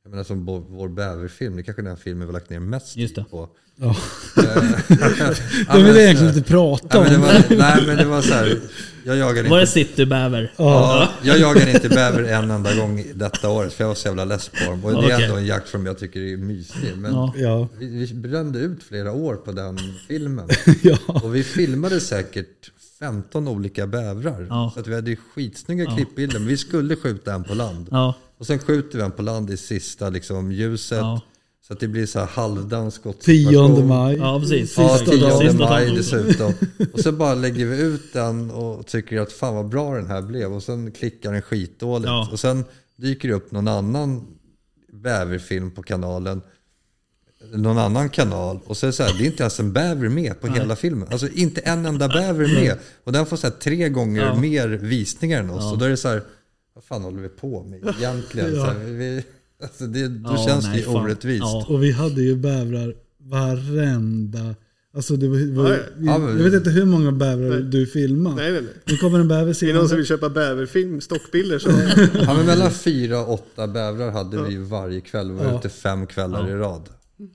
Jag menar som vår, bäverfilm, det är kanske den filmen vi har lagt ner mest Just det. på. Ja. [laughs] Ja, De vill men- egentligen inte prata Nej om men, det var, nej men det var så här, jag jagade var det inte, citybäver? ja, jag jagade inte bäver en enda gång detta året för jag var så jävla less på dem. Och det är ändå en jaktform jag tycker är mysig. Men. Ja. vi, vi brände ut flera år på den filmen. [laughs] ja. Och vi filmade säkert 15 olika bävrar. Ja. Så att vi hade ju skitsnygga klippbilder. Men vi skulle skjuta en på land. Ja, Och sen skjuter vi en på land i sista liksom, ljuset. Ja. Så att det blir så här halvdan 10 skottsituation. maj. ja precis. Ja, Sista 10 dagen. Sista maj dessutom. Och så bara lägger vi ut den och tycker att fan vad bra den här blev. Och sen klickar den skitdåligt. Ja. Och sen dyker det upp någon annan bäverfilm på kanalen. Någon annan kanal. Och så är det så här, det är inte ens en bäver med på hela filmen. Alltså inte en enda bäver med. Och den får så här tre gånger Ja. mer visningar än oss. Och då är det så här, vad fan håller vi på med egentligen? Så här, vi, alltså det, då Ja, känns nej, det ju orättvist. Ja. Och vi hade ju bävrar varenda... Alltså det var, var, Ja, ja. Ja, men- jag vet inte hur många bävrar du filmade. Nej, nej, nej. Nu kommer en bäver Det är någon simmande. som vill köpa bäverfilm, stockbilder så... Ja, men mellan fyra och åtta bävrar hade vi ju varje kväll. Vi var Ja. ute fem kvällar i rad.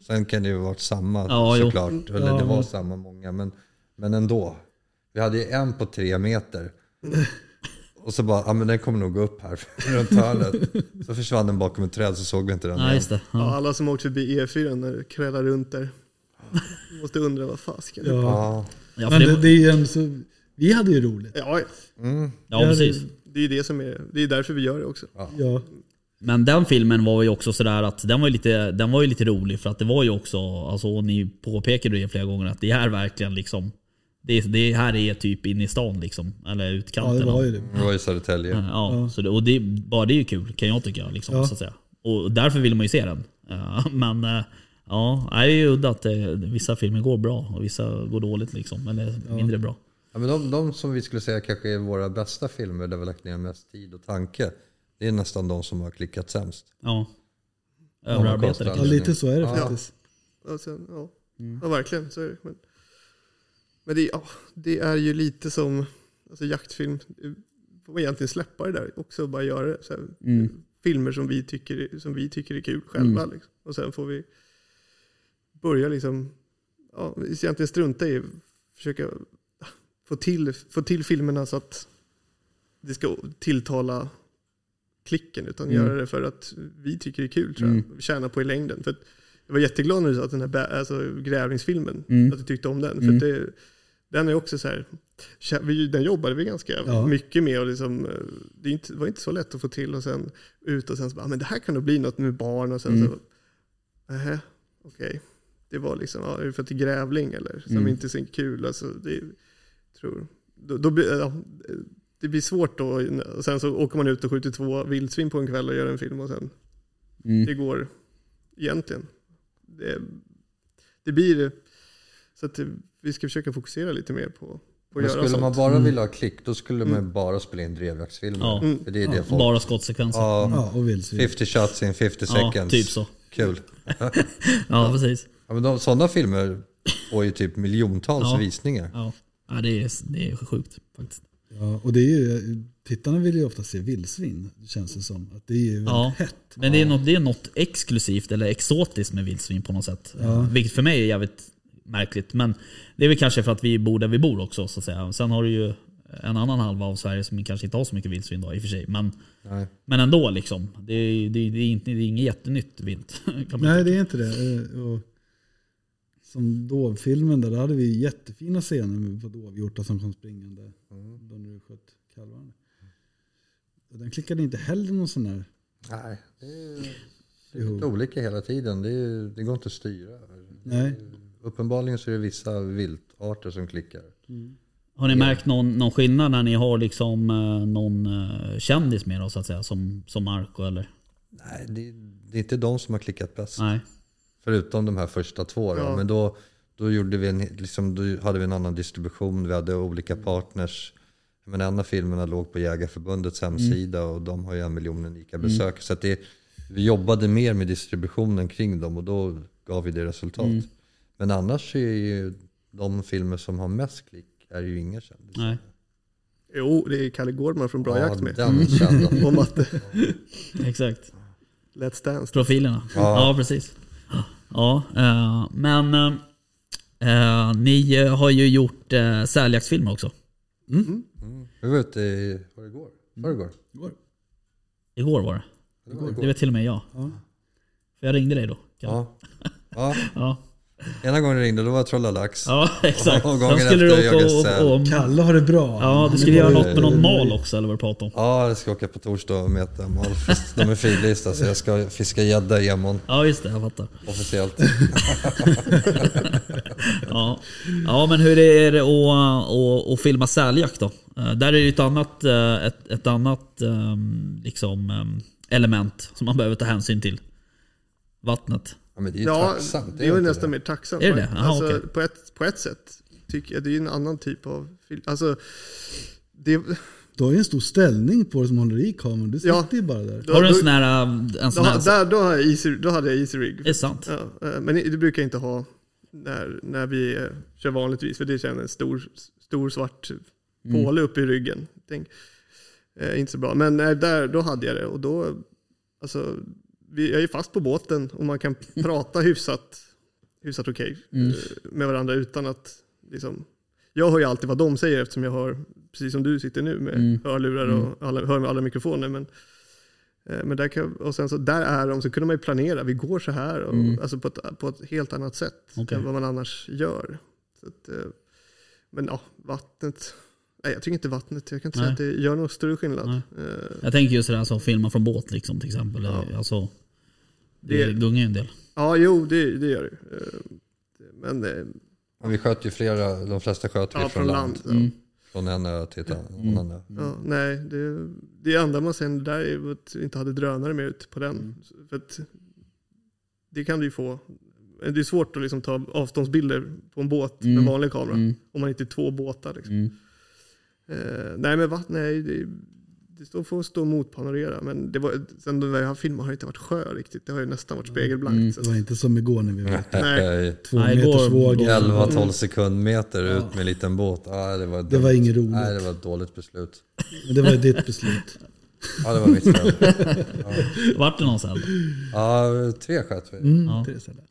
Sen kan det ju ha varit samma Ja, jo. såklart. Eller Ja, det var men- samma många. Men, men ändå. Vi hade ju en på tre meter. [laughs] Och så bara, ja men den kommer nog gå upp här [laughs] runt hörnet. Så försvann den bakom ett träd så såg vi inte den Ja, igen. just det. Ja, Ja. alla som åkt förbi E4 när det krällar runt där. [laughs] Måste undra vad fasken. Ja. Ja. Ja. Men det, det, det är så, vi hade ju roligt. Ja, Mm. ja, precis. det är ju det som är, det är därför vi gör det också. Ja. Men den filmen var ju också sådär att den var ju lite, den var ju lite rolig för att det var ju också, alltså och ni påpekade det flera gånger att det är verkligen liksom det, det här är typ inne i stan liksom. Eller ja, utkanten. det var ju det. Det var i Södertälje. Ja, Så det, och det, bara det är ju kul kan jag tycka. Liksom, Ja. så att säga. Och därför vill man ju se den. Ja, [laughs] men eh, ja, det är ju udda att eh, vissa filmer går bra och vissa går dåligt. Liksom, eller mindre bra. Ja, men de, de som vi skulle säga kanske är våra bästa filmer där vi lagt ner mest tid och tanke. Det är nästan de som har klickat sämst. Ja. Ja, Överarbetade ja, Ja, lite så är det Ja. faktiskt. Och sen, ja. Mm. ja, verkligen. Så är det. Men, men det, ja, det är ju lite som alltså, jaktfilm. Får man egentligen släppa det där också och bara göra det. Så här, Mm. Filmer som vi, tycker, som vi tycker är kul själva. Liksom. Och sen får vi börja liksom, ja, egentligen strunta i försöka få till, få till filmerna så att det ska tilltala klicken utan Mm. göra det för att vi tycker det är kul tror jag. Mm. Tjäna på i längden. För jag var jätteglad när du sa att den här alltså, grävlingsfilmen, Mm. att du tyckte om den. Mm. För att det, den är också så här, vi- den jobbade vi ganska Ja. mycket med och liksom, eh, det inte, var inte så lätt att få till och sen ut och sen så bara, "Ah, men det här kan nog bli något med barn och sen Mm. så, nähä, okej. Det var liksom, ja, är det för att det är grävling eller som Mm. inte är så kul. Alltså, det, tror, då, då ja, det blir svårt då. Och sen så åker man ut och skjuter två vildsvin på en kväll och gör en film och sen Mm. det går egentligen. Det, det blir så att det, vi ska försöka fokusera lite mer på, på att göra skulle sånt. man bara vilja ha klick, då skulle man bara spela in drevjaktsfilmer. Ja. För det är det folk... Bara skottsekvenser. Ja, Ja, Ja, och vildsvin. 50 shots in 50 seconds. typ så. Kul. [laughs] Ja, precis. Ja, men de, sådana filmer får ju typ miljontals Ja. visningar. Ja. Ja, det, är, det är sjukt faktiskt. Ja, och det är ju, tittarna vill ju ofta se vildsvin, känns det som. Att det är ju väldigt Ja. hett. Men det är, något, det är något exklusivt eller exotiskt med vildsvin på något sätt. Vilket för mig är jävligt märkligt. Men det är väl kanske för att vi bor där vi bor också. Så att säga. Sen har du ju en annan halva av Sverige som kanske inte har så mycket vildsvin då, i och för sig. Men, Nej. men ändå liksom. Det är, det, är, det, är inte, det är inget jättenytt vilt. [laughs] Nej, det är inte det. Eh, Och som dovfilmen där, där hade vi jättefina scener med på dovhjortar som kom springande. Då när du sköt kalvarna. Och den klickade inte heller någon sån där. Nej, det är, det är lite olika hela tiden. Det, är, det går inte att styra. Nej. Uppenbarligen så är det vissa viltarter som klickar. Har ni märkt någon, någon skillnad när ni har liksom eh, någon eh, kändis med då, så att säga? Som, som Marco eller? Nej, det, det är inte de som har klickat bäst. Nej. Förutom de här första två. Då. Ja. Men då, då, gjorde vi en, liksom, då hade vi en annan distribution, vi hade olika partners. Men en av filmerna låg på Jägarförbundets hemsida och de har ju en miljon unika besök. Så att det, vi jobbade mer med distributionen kring dem och då gav vi det resultat. Men annars är ju de filmer som har mest klick är ju inga kändisar. Nej. Jo, det är Kalle Gårdman från Bra Jakt med. den kända. [laughs] Exakt. Let's Dance. Profilerna. Ja, Ja. precis. Ja, eh, men eh, ni har ju gjort eh, säljaktsfilmer också. Vi var ute i, var det igår? Förrgår? Igår var det. Igår. Det vet till och med jag. Ja. För jag ringde dig då. Ja. Ja, [laughs] Ena gången ringde då var jag Trollalax. ja [laughs] exakt. Och Sen gången skulle du efter åka och, Kalle har det bra. Ja, du skulle är göra något med någon mal också eller vad du pratade om. Ja, jag ska åka på torsdag och mäta malfisk. De är frilista så jag ska fiska gädda i Emon Ja, just det. Jag fattar. officiellt. [laughs] Ja, ja men hur är det att, att, att filma säljakt då? Eh, Där är det ju ett annat, eh, ett, ett annat ehm, liksom, ehm, element som man behöver ta hänsyn till. Vattnet. Ja, men det är ju Ja, tacksamt. det är ju inte nästan mer tacksamt. Är det det? Aha, alltså, okej. på, ett, på ett sätt tycker jag det är en annan typ av film. Alltså, det, Du har ju en stor ställning på det som håller i kameran. Du sitter Ja. ju bara där. då, Har du en då, sån här... En då, sån här där, då, har jag easy, då hade jag easy rig. är det sant? Ja, eh, men det brukar jag inte ha när, när vi eh, kör vanligtvis, för det känns en stor, stor svart Mm. påle upp i ryggen. Tänk, eh, inte så bra. Men eh, där, då hade jag det och då, alltså, vi, jag är fast på båten och man kan prata [laughs] hyfsat, hyfsat okej Mm. eh, med varandra utan att liksom, jag hör ju alltid vad de säger eftersom jag hör, precis som du sitter nu med Mm. hörlurar och alla, hör med alla mikrofoner. Men, eh, men där kan, och sen så där är de, så kunde man ju planera, vi går så här, och, Mm. alltså på ett, på ett helt annat sätt Okej. än vad man annars gör. Att, eh, men ja, vattnet, nej jag tycker inte vattnet, jag kan inte säga Nej. att det gör någon större skillnad. Nej. Jag tänker just det där som filmar från båt liksom till exempel. Ja. Alltså, det, Det- gungar ju en del. Ja, jo det, det gör det. Eh, Men Ja, vi sköt ju flera, de flesta sköt vi ja, från land. ja. Mm. Från en ö till ett Mm. annan. Ja, nej, det, det enda man sen där är att vi inte hade drönare med ut på den. För att det kan du ju få. Det är svårt att liksom ta avståndsbilder på en båt Mm. med vanlig kamera. Mm. Om man inte är två båtar. Liksom. Mm. Eh, nej men vatten, nej, det, det står, får stå emot panorera. Men det var, sen jag har filmat har inte varit sjö riktigt. Det har ju nästan varit spegelblankt. Mm. Det var inte som igår när vi var ute. Nej. Två Nej, meters igår- våg. 11-12 sekundmeter ut med en liten båt. Ja, det, var Det var inget roligt. Nej, det var ett dåligt beslut. Men det var ditt beslut. Ja, det var mitt fel. [laughs] Vart det någon säl? Ja, tre sköt vi. Mm, Ja. där.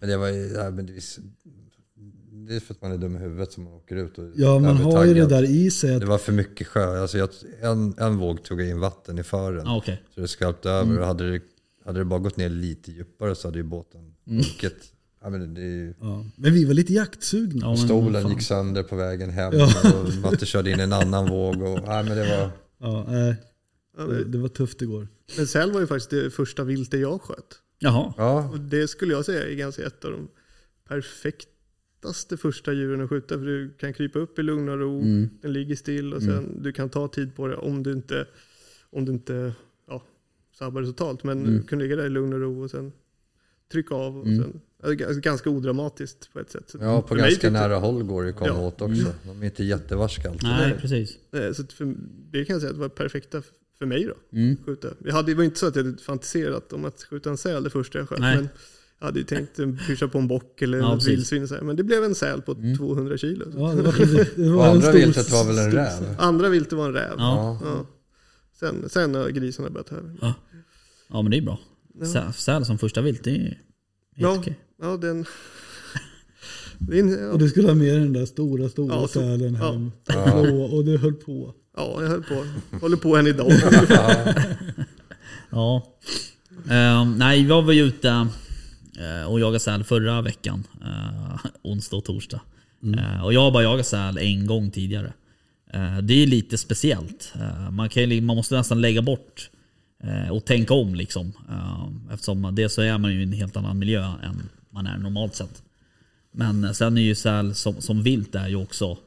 Men det var ju, ja, men det, är- det är för att man är dum i huvudet som man åker ut och Ja, man har ju det där i sig. Att, Det var för mycket sjö. Alltså jag, en, en våg tog in vatten i fören. Ja, okej. Så det skvalpte över. Och hade det, hade det bara gått ner lite djupare så hade ju båten sjunkit. Ja, men det ju, ja. Men vi var lite jaktsugna. Ja, stolen gick sönder på vägen hem. Ja. Och Matte körde in en annan våg. Och, ja, men det var, Ja, nej, Ja, det, det var tufft igår. men säl var ju faktiskt det första viltet jag sköt. Jaha. ja, Och det skulle jag säga är ganska ett av de perfektaste första djuren att skjuta. För du kan krypa upp i lugn och ro, Mm. den ligger still och sen du kan ta tid på det om du inte, om du inte ja, sabbar det totalt. Men Mm. du kan ligga där i lugn och ro och sen trycka av. Och Mm. sen, det är ganska odramatiskt på ett sätt. Så ja, på ganska nära håll går det att komma Ja. åt också. De är inte jättevarska alltid. Nej, precis. Så för, det kan jag säga att det var perfekta för mig då. Mm. Skjuta. Jag hade, det var inte så att jag hade fantiserat om att skjuta en säl det första jag sköt. Nej. Men jag hade ju tänkt pyscha på en bock eller Ja, ett vildsvin. Men det blev en säl på Mm. 200 kilo. Ja, det var, det var andra stor- viltet var väl en räv? Andra viltet var en räv. Ja. Ja. Sen, sen har grisarna börjat här. Ja men det är bra. Ja. Sä- Säl som första vilt, det är helt Ja. okej. Ja, den... det är en, Och ja. du skulle ha med den där stora, stora Ja, sälen ja. hem. Ja. Och, och du höll på. ja, jag höll på. Håller på än idag. [laughs] Ja. Ehm, nej, jag var ju ute och jagade säl förra veckan. eh, onsdag och torsdag. Eh, och jag har bara jagat säl en gång tidigare. Eh, det är lite speciellt. Eh, man, kan, man måste nästan lägga bort eh, och tänka om liksom. Eh, eftersom det så är man ju i en helt annan miljö än man är normalt sett. Men sen är ju säl som, som vilt är ju också,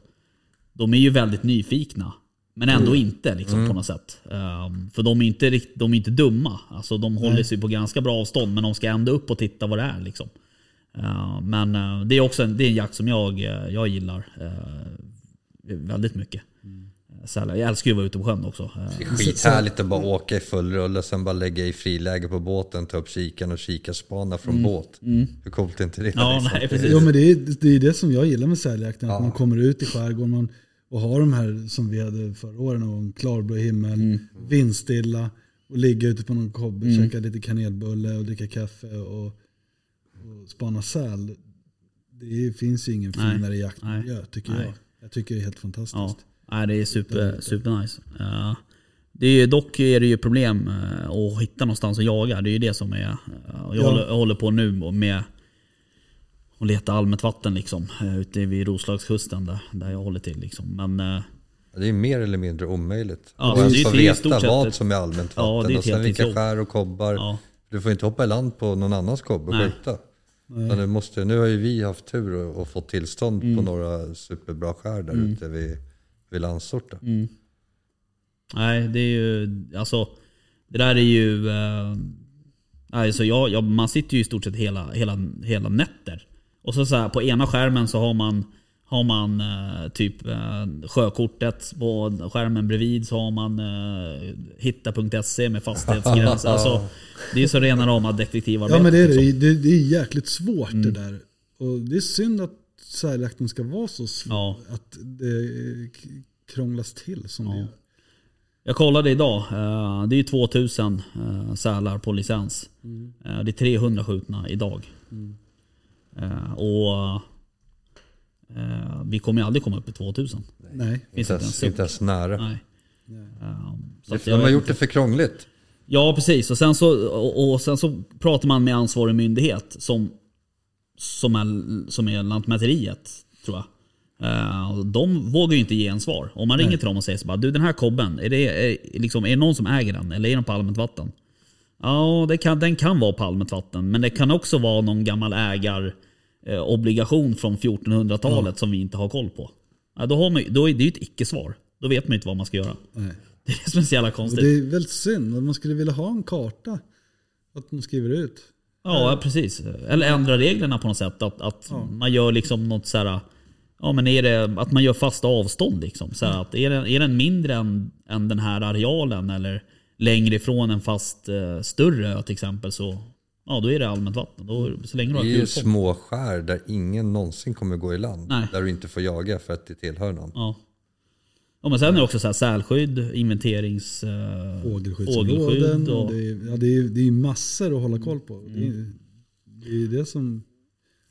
de är ju väldigt nyfikna Men ändå inte liksom, på något sätt. Ehm, för de är inte, rikt- de är inte dumma. Alltså, de håller sig på ganska bra avstånd men de ska ändå upp och titta vad det är. Liksom. Ehm, men eh, det är också en, det är en jakt som jag, eh, jag gillar eh, väldigt mycket. Eh, Sälar. Jag älskar ju att vara ute på sjön också. Eh, Det är skithärligt att bara åka i full rulle och sen bara lägga i friläge på båten, ta upp kikaren och kikarspana från båt. Hur coolt är inte det? Ja, liksom? nej, precis. Jo men det är, det är det som jag gillar med säljakten. Att man kommer ut i skärgården man, och har de här som vi hade förra året. någon gång, Klarblå himmel, vindstilla och ligga ute på någon kobbe, käka lite kanelbulle och dricka kaffe och, och spana säl. Det finns ju ingen Nej. finare jaktmiljö tycker Nej. jag. Jag tycker det är helt fantastiskt. Ja, nej, det är super, super nice. Ja. det är ju, dock är det ju problem eh, att hitta någonstans att jaga. Det är ju det som är... eh, Jag, Ja. håller, jag håller på nu med att leta allmänt vatten liksom. eh, Ute vid Roslagskusten där, där jag håller till. Liksom. Men eh, Det är mer eller mindre omöjligt. Ja, och det är ens ju få till i veta vad ett- som är allmänt Ja, vatten det är och sen vilka jobb. skär och kobbar. ja, Du får inte hoppa i land på någon annans kobbe och skjuta. Du, måste, nu har ju vi haft tur och, och fått tillstånd Mm. på några superbra skär där ute vid, vid Landsort. Mm. Nej, det är ju... Alltså, det där är ju... Eh, alltså jag, jag, man sitter ju i stort sett hela, hela, hela nätter. Och så, så här, på ena skärmen så har man, har man eh, typ eh, sjökortet. På skärmen bredvid så har man eh, hitta.se med fastighetsgräns. [laughs] alltså, det är så rena rama detektivarbete. Ja men det är det. liksom. Det, det är jäkligt svårt det där. Och det är synd att säljakten ska vara så svår. Ja. Att det k- krånglas till som det gör. Jag kollade idag. eh, Det är ju 2000 eh, sälar på licens. Eh, Det är 300 skjutna idag. Eh, Och eh, vi kommer ju aldrig komma upp i 2000. Nej. Finns Inte ens, inte ens nära. Nej. Eh, så De har gjort inte. det för krångligt. Ja precis. Och sen, så, och, och sen så pratar man med ansvarig myndighet som, som, är, som är Lantmäteriet tror jag. Eh, och de vågar ju inte ge en svar. Om man ringer till dem och säger så bara, du den här kobben, är det, är, liksom, är det någon som äger den? Eller är den på allmänt vatten? Ja, det kan, den kan vara på allmänt vatten. Men det kan också vara någon gammal ägar eh, obligation från 1400-talet som vi inte har koll på. Ja, då har man, då är det ju ett icke-svar. Då vet man ju inte vad man ska göra. Nej. [laughs] Det är det som är så jävla Och konstigt. det är väldigt synd. Man skulle vilja ha en karta. Att man skriver ut. Ja, precis. Eller ändra reglerna på något sätt. Att, att man gör liksom något så här. Ja, men är det att man gör fasta avstånd liksom? Så här, att är, den, är den mindre än, än den här arealen eller längre ifrån en fast eh, större ö till exempel så ja, då är det allmänt vatten. Då, så länge du Det är ju små skär där ingen någonsin kommer gå i land. Nej. Där du inte får jaga för att det tillhör någon. Ja. ja, men sen är det också så här sälskydd, inventerings... Eh, Fågelskyddsområden. fågelskydd Och det, är, ja, det, är, det är massor att hålla koll på. Det, Mm. är, det är det som...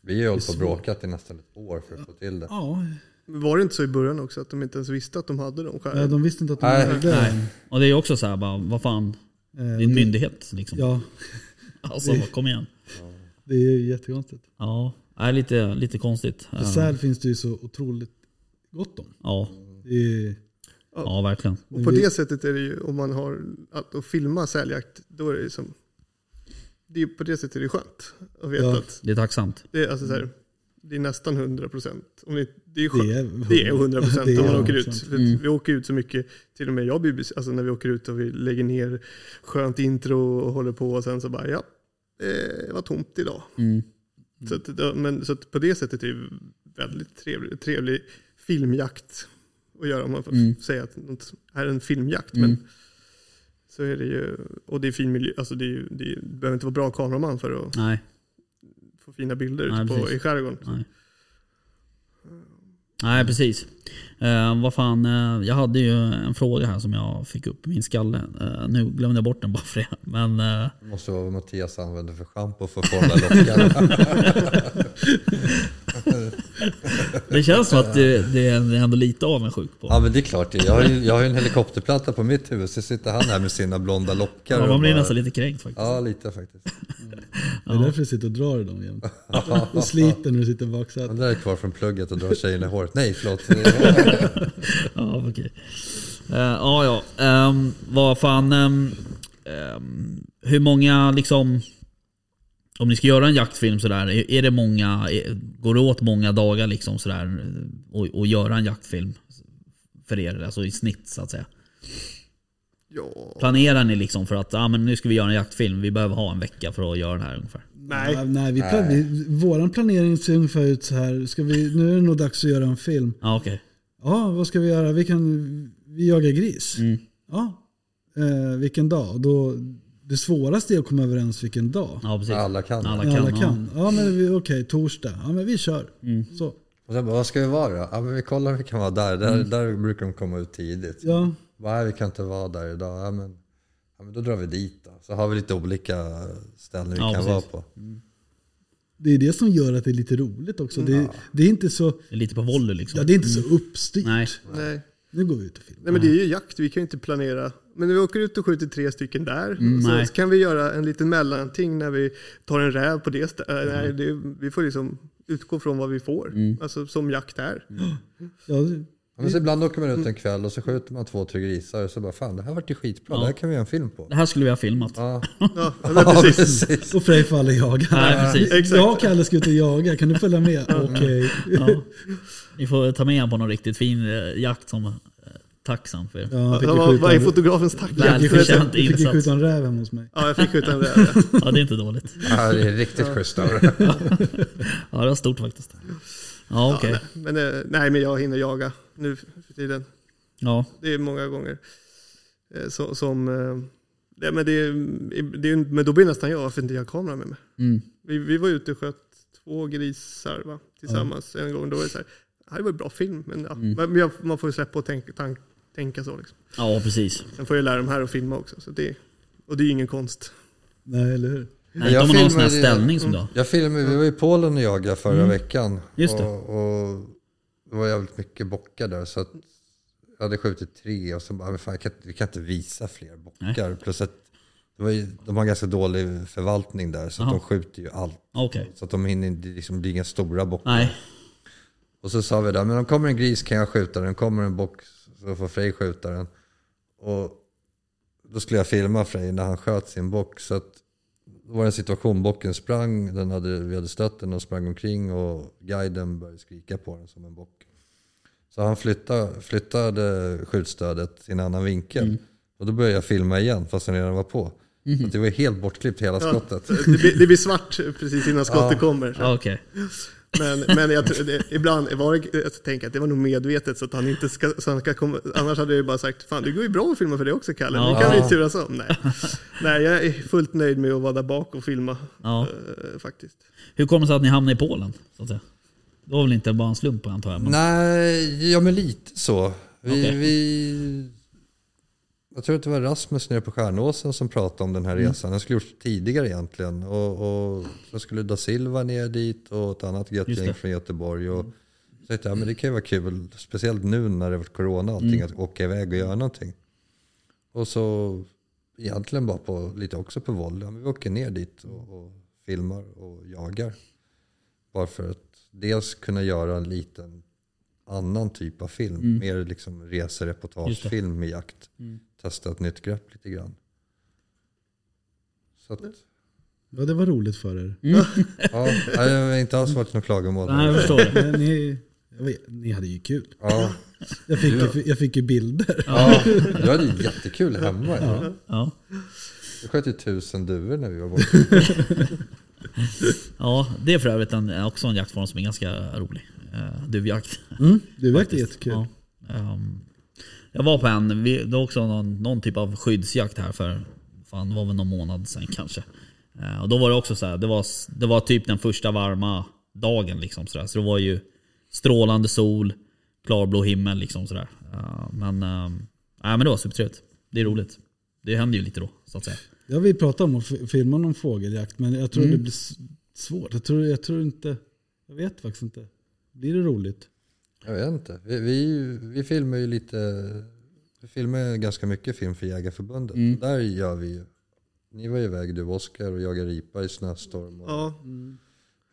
Vi har ju hållit på och bråkat i nästan ett år för att få till det. Ja, Var det inte så i början också att de inte ens visste att de hade de nej, skären? de visste inte att de Nej. ägde. nej. och det är också så här, bara, vad fan, Eh, det är en det- myndighet liksom. Ja, [laughs] Alltså, kom igen. det är jättekonstigt. Ja, är lite, lite konstigt. För Ja. säl finns det ju så otroligt gott om. Ja, Det är, ja, verkligen. Och på det sättet är det ju, om man har att, filma säljakt, då är det ju som... Det är, ju- på det sättet är det skönt att veta Ja. att Det är tacksamt. det är, alltså så här, det är nästan 100 procent. Det, det det är, Det är 100 procent Det är om man åker ut. 100%. För att Vi åker ut så mycket, till och med jag blir, alltså när vi åker ut och vi lägger ner skönt intro och håller på och sen så bara ja, det var tomt idag. Mm. Så, att, det- men, så på det sättet är det väldigt trevlig, trevlig filmjakt att göra om man får Mm. säga att något är en filmjakt. Mm. Men så är det ju, och det är fin miljö, alltså det, är, det är, du behöver inte vara bra kameraman för att Nej, fina bilder Nej, ute på, precis. i skärgården. nej. Nej, precis. Eh, vad fan, eh, jag hade ju en fråga här som jag fick upp i min skalle. Eh, nu glömde jag bort den bara för det. Men eh, Det måste vara vad Mattias använder för schampo för att forma lockarna. [laughs] det känns som att det, det är ändå lite avundsjuk på. ja men det är klart. Jag har ju, jag har ju en helikopterplatta på mitt huvud så sitter han här med sina blonda lockar. Ja, och man blir bara- nästan lite kränkt faktiskt. Ja, lite faktiskt. Det är därför du sitter och drar i dem jämt. Och sliter när du sitter i Han baksätet. där är kvar från plugget och drar tjejerna i håret. Nej, förlåt. [laughs] [laughs] Ja, okej. Eh, ja, ja. Ehm, vad fan... ehm, ehm, hur många liksom... Om ni ska göra en jaktfilm sådär, är, är det många... Är, går det åt många dagar liksom sådär och, och göra en jaktfilm? för er? Alltså i snitt så att säga. Ja, Planerar ni liksom för att ah, men nu ska vi göra en jaktfilm, vi behöver ha en vecka för att göra den här ungefär? nej. Ja, nej, vi, plan- vi, våran planering ser ungefär ut så här. Ska vi, nu är det nog dags att göra en film. Ja okej. Ja, vad ska vi göra? Vi kan vi jagar gris. Mm. Ja, eh, vilken dag? Då, det svåraste är att komma överens vilken dag. Ja precis. Alla kan. Alla Alla kan. kan. Ja, men vi- okej, torsdag. Ja, men vi kör. Mm. Så. Och sen bara, vad ska vi vara då? Ja men vi kollar vi kan vara där. Där, där brukar de komma ut tidigt. Ja, Nej vi kan inte vara där idag. Ja men, ja, men då drar vi dit då. Så har vi lite olika ställen vi Ja, kan precis. vara på. Det är det som gör att det är lite roligt också. Det, det är inte så, Det är lite på volley liksom. ja, det är inte så uppstyrt. Nej. nej. Nu går vi ut och filmar. Nej men det är ju jakt, vi kan ju inte planera. Men när vi åker ut och skjuter tre stycken där, Mm, nej. så kan vi göra en liten mellanting när vi tar en räv på det stället. Mm. Nej, det, vi får liksom utgå från vad vi får. Alltså som jakt är. Ja, men så ibland åker man ut en kväll och så skjuter man två, tre grisar och så bara fan det här vart ju skitbra. Det här kan vi göra en film på. Det här skulle vi ha filmat. Ja, Ja, [laughs] ja precis. precis. och Frej får aldrig jaga. Nej, precis. Exakt. Jag och Kalle ska ut och jaga, kan du följa med? Okej. Ja. Ni får ta med honom på någon riktigt fin eh, jakt som eh, tacksam för. Ja, fick Vad är en- fotografens tack? Väl fick skjuta- fick ju insats. skjuta en räv hemma hos mig. Ja, jag fick skjuta en räv. ja. [laughs] Ja, det är inte dåligt. Ja, det är riktigt schysst av det. [laughs] Ja, det var stort faktiskt. Ja, okej. Ja, nej, men, eh, nej, men jag hinner jaga nu för tiden. Ja, Det är många gånger. Eh, Så, som, eh, ja, men, det, är- det, men då blir nästan jag, varför inte jag har kamera med mig? mm. Vi, vi var ute och sköt två grisar va, tillsammans en gång. Då var det så här, "Ja, det var en bra film, men, ja, Mm. men man får ju släppa och tänka, tank, tänka så. Liksom. ja precis. Sen får jag lära dem här att filma också. Så det, och det är ju ingen konst. Nej, eller hur? Nej, Jag inte om man har en sån här ställning som du har. Jag filmade, vi var i Polen och jagade förra veckan. Just det. Och, och det var jävligt mycket bockar där. Så att jag hade skjutit tre och så bara, men fan, jag kan, vi kan inte visa fler bockar. Plus att ju, de har ganska dålig förvaltning där så de skjuter ju allt. Okej. Så att de hinner inte, liksom, blir inga stora bockar. Nej. Och så sa vi där, men om kommer en gris kan jag skjuta den. Kommer en bock så får Frej skjuta den. Och då skulle jag filma Frej när han sköt sin bock. Så att var det en situation, bocken sprang, den hade, vi hade stött den och sprang omkring och guiden började skrika på den som en bock. Så han flyttade, flyttade skjutstödet till en annan vinkel. Och då började jag filma igen fast den redan var på. Så att det var helt bortklippt hela skottet. Det blir, det blir svart precis innan skottet kommer. Ja, okej. Men, men jag, tror- det, ibland var det, jag tänker att det var nog medvetet så att han inte ska, så han ska komma, annars hade jag ju bara sagt Fan det går ju bra att filma för det också Kalle, Ja. nu kan vi turas om. Nej. Nej, jag är fullt nöjd med att vara där bak och filma Ja. eh, faktiskt. Hur kommer det sig att ni hamnade i Polen? Så att säga? Det var väl inte bara en slump antar jag? Men... Nej, ja men lite så. Vi, Okej. vi, jag tror att det var Rasmus nere på Stjärnåsen som pratade om den här Mm. resan. Den skulle gjorts tidigare egentligen. Och, och så skulle da Silva ner dit och ett annat gött gäng från Göteborg. Och så tänkte jag, ja, men det kan ju vara kul, speciellt nu när det varit corona och Mm. allting, att åka iväg och göra någonting. Och så egentligen bara på, lite också på våld. Vi åker ner dit och, och filmar och jagar. Bara för att dels kunna göra en liten annan typ av film. Mer liksom resereportagefilm med jakt. Testa ett nytt grepp lite grann. Så att, Ja, det var roligt för er. [laughs] ja, nej, det har inte alls varit något klagomål. Nej, jag förstår det. Ni, jag vet, ni hade ju kul. Ja, Jag fick, ju, jag fick ju bilder. ja, du hade ju jättekul hemma. Ja. Ja. Vi sköt ju tusen duvor när vi var borta. [laughs] [laughs] ja, det är för övrigt en, också en jaktform som är ganska rolig. Uh, duvjakt. Mm, verkar Faktiskt. jättekul. Ja. Ehm, jag var på en, vi, det var också någon, någon typ av skyddsjakt här för, fan det var väl någon månad sedan kanske. Eh, och då var det också så här, det var, det var typ den första varma dagen liksom sådär. Så det var ju strålande sol, klarblå himmel liksom sådär. Eh, men, uh, nej, men det var supertrevligt. Det är roligt. Det händer ju lite då, så att säga. Jag vill prata om att filma någon fågeljakt men jag tror Mm. det blir svårt. Jag tror, jag tror inte, jag vet faktiskt inte. Blir det roligt? Jag vet inte. Vi, vi, vi filmar ju lite, vi filmar ganska mycket film för Jägarförbundet. Mm. Där gör vi ju, ni var iväg du och Oskar och jagade ripa i snöstorm. Och Ja,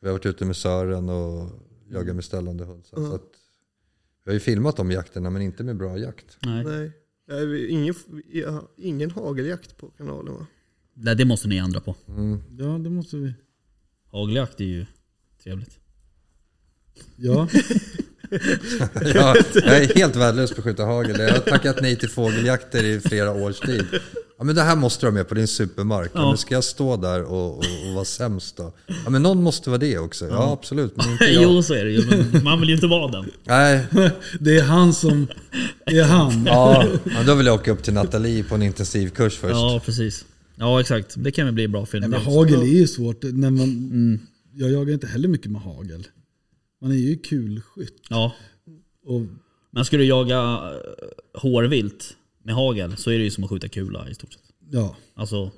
Vi har varit ute med Sören och jagat med ställande hund. Så, så att, vi har ju filmat de jakterna men inte med bra jakt. Nej. nej. Vi- Ingen, ingen hageljakt på kanalen va? Nej, det måste ni ändra på. Mm. Ja, det måste vi. Hageljakt är ju trevligt. Ja, [laughs] jag, jag är helt värdelös på att skjuta hagel. Jag har tackat nej till fågeljakter i flera års tid. Ja, men det här måste du ha med på din supermark. Ja. Ja. Men ska jag stå där och, och, och vara sämst då? Ja, men någon måste vara det också. Ja, absolut. Men inte [laughs] jag. jo, så är det ju. Men man vill ju inte vara den. Nej, [laughs] Det är han som är han. ja, ja, då vill jag åka upp till Nathalie på en intensivkurs först. Ja, precis. Ja, exakt. Det kan väl bli bra film. Nej, men hagel är ju svårt. När man, Jag jagar inte heller mycket med hagel. Man är ju kulskytt. Ja. Och Men ska du jaga eh, hårvilt med hagel så är det ju som att skjuta kula i stort sett. ja, Alltså,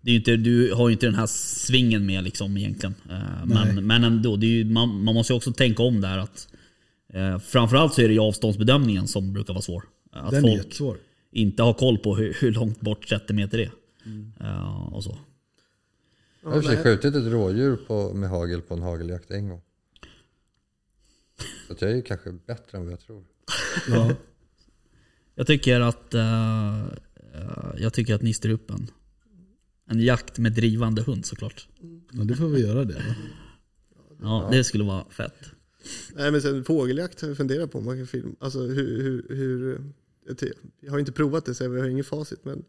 det är inte, du har ju inte den här svingen med liksom egentligen. Eh, Nej. Men, men ändå, är ju, man, man måste ju också tänka om där att eh, framförallt så är det ju avståndsbedömningen som brukar vara svår. Att den är folk jättesvår. inte har koll på hur, hur långt bort 30 meter är. Mm. Eh, och så. Jag har i och för sig skjutit ett rådjur på, med hagel på en hageljakt en gång. Så jag är ju kanske bättre än vad jag tror. [laughs] Ja. Jag tycker att eh, Jag tycker att ni styr upp en, en jakt med drivande hund såklart. ja, det får vi göra det. Ja, det skulle vara fett. Nej men sen fågeljakt har jag funderat på man kan filma. Alltså hur, hur, hur jag har inte provat det så jag har inget facit men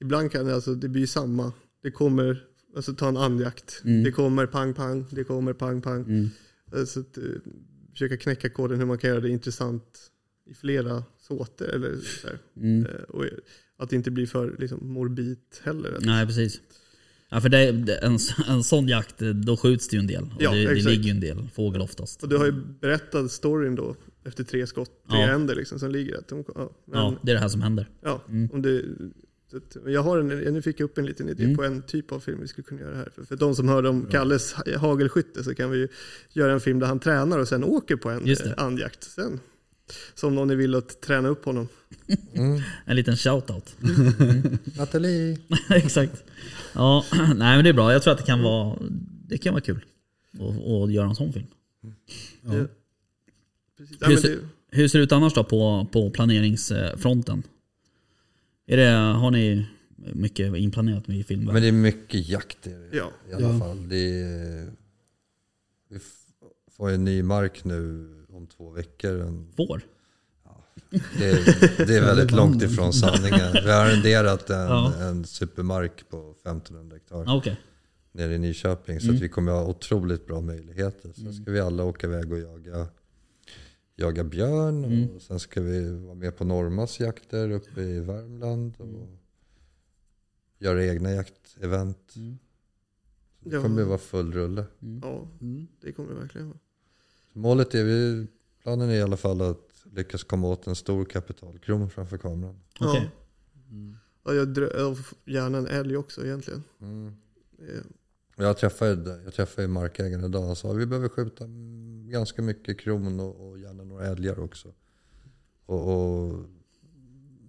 ibland kan det alltså, det blir samma. Det kommer, alltså ta en andjakt. Det kommer pang pang, det kommer pang pang. Mm. Alltså, att, eh, försöka knäcka koden hur man kan göra det intressant i flera såter. Eller så. Mm. Eh, Och att det inte blir för liksom, morbid heller. Att- Nej precis. Ja, för det, en, en sån jakt, eh, då skjuts det ju en del. Och Ja, det, det ligger ju en del fågel oftast. Och du har ju berättat storyn då efter tre skott, tre Ja. händer liksom som ligger där. De- Ja, men, Ja, det är det här som händer. Ja, om det, att- jag har en, nu fick jag upp en liten idé Mm. på en typ av film vi skulle kunna göra här. För, för de som hörde om Kalles ha- hagelskytte så kan vi ju göra en film där han tränar och sen åker på en eh, andjakt. Sen, som någon ni vill att träna upp honom. En liten shoutout. Nathalie! [laughs] Exakt. Ja, [clears throat] nej men det är bra. Jag tror att det kan vara, det kan vara kul att, göra en sån film. Ja. Precis. Ja, Hur, men ser, det, hur ser det ut annars då på, på planeringsfronten? Är det, har ni mycket inplanerat med i filmen? Men det är mycket jakt i, det, Ja. i alla Ja. fall. Det är, vi får en ny mark nu om två veckor. En, Får? det, är, det är [laughs] väldigt långt ifrån sanningen. Vi har arrenderat en, Ja. en supermark på 1500 hektar Ja, Okej. nere i Nyköping. Så Mm. att vi kommer ha otroligt bra möjligheter. Sen ska vi alla åka iväg och jaga, jaga björn. Mm. Och sen ska vi vara med på Normas jakter uppe i Värmland. Och Mm. göra egna jaktevent. Mm. Det Ja. kommer vara full rulle. ja, Mm. det kommer det verkligen vara. Målet är, vi, planen är i alla fall att lyckas komma åt en stor kapitalkron framför kameran. Okej. Ja. Ja, jag drö- gärna en älg också egentligen. Mm. Och Jag träffade, jag träffade markägaren idag. Han sa att vi behöver skjuta ganska mycket kron och, och gärna några älgar också. Och, och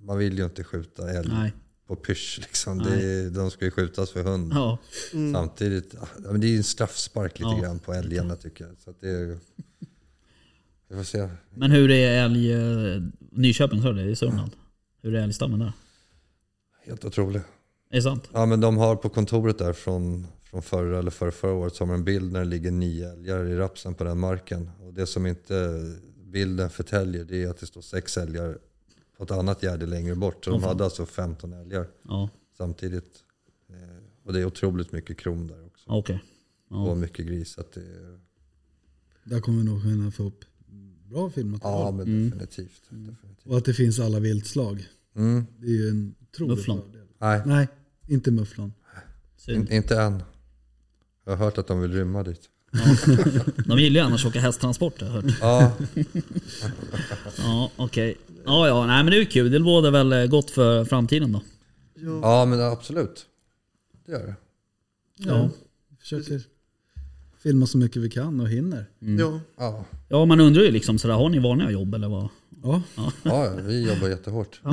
man vill ju inte skjuta älg Nej. på pysch liksom. Det, de ska ju skjutas för hund. Ja. Mm. Samtidigt, men det är ju en straffspark lite Ja. grann på älgarna tycker jag. Så att det är, vi får se. Men hur är älg... eh, Nyköping sa du det? I Sörmland? Hur är älgstammen där? Helt otroligt. Är det sant? Ja men de har på kontoret där från, från förra eller förra, förra året så har de en bild när det ligger nio älgar i rapsen på den marken. Och det som inte bilden förtäljer det är att det står sex älgar på ett annat gärde längre bort. Så de hade alltså 15 älgar Ja, samtidigt. Eh, Och det är otroligt mycket kron där också. Ja, okej. Och Ja. mycket gris. Att det är, Där kommer vi nog kunna få upp bra filmmaterial. ja men Mm. definitivt. definitivt. Och att det finns alla viltslag. Mm. Det är ju en otrolig Mufflon. fördel. Nej, Nej, inte mufflon. In, inte än. Jag har hört att de vill rymma dit. De gillar ju annars att åka hästtransport har jag hört. Ja, Ja, okej. Ja, ja, nej men det är ju kul. Det bådar väl eh, gott för framtiden då. Ja, ja men absolut. Det gör det. Ja. Vi försöker filma så mycket vi kan och hinner. ja. Ja, Ja, man undrar ju liksom sådär, har ni vanliga jobb eller vad? Ja, ja vi jobbar jättehårt. [laughs]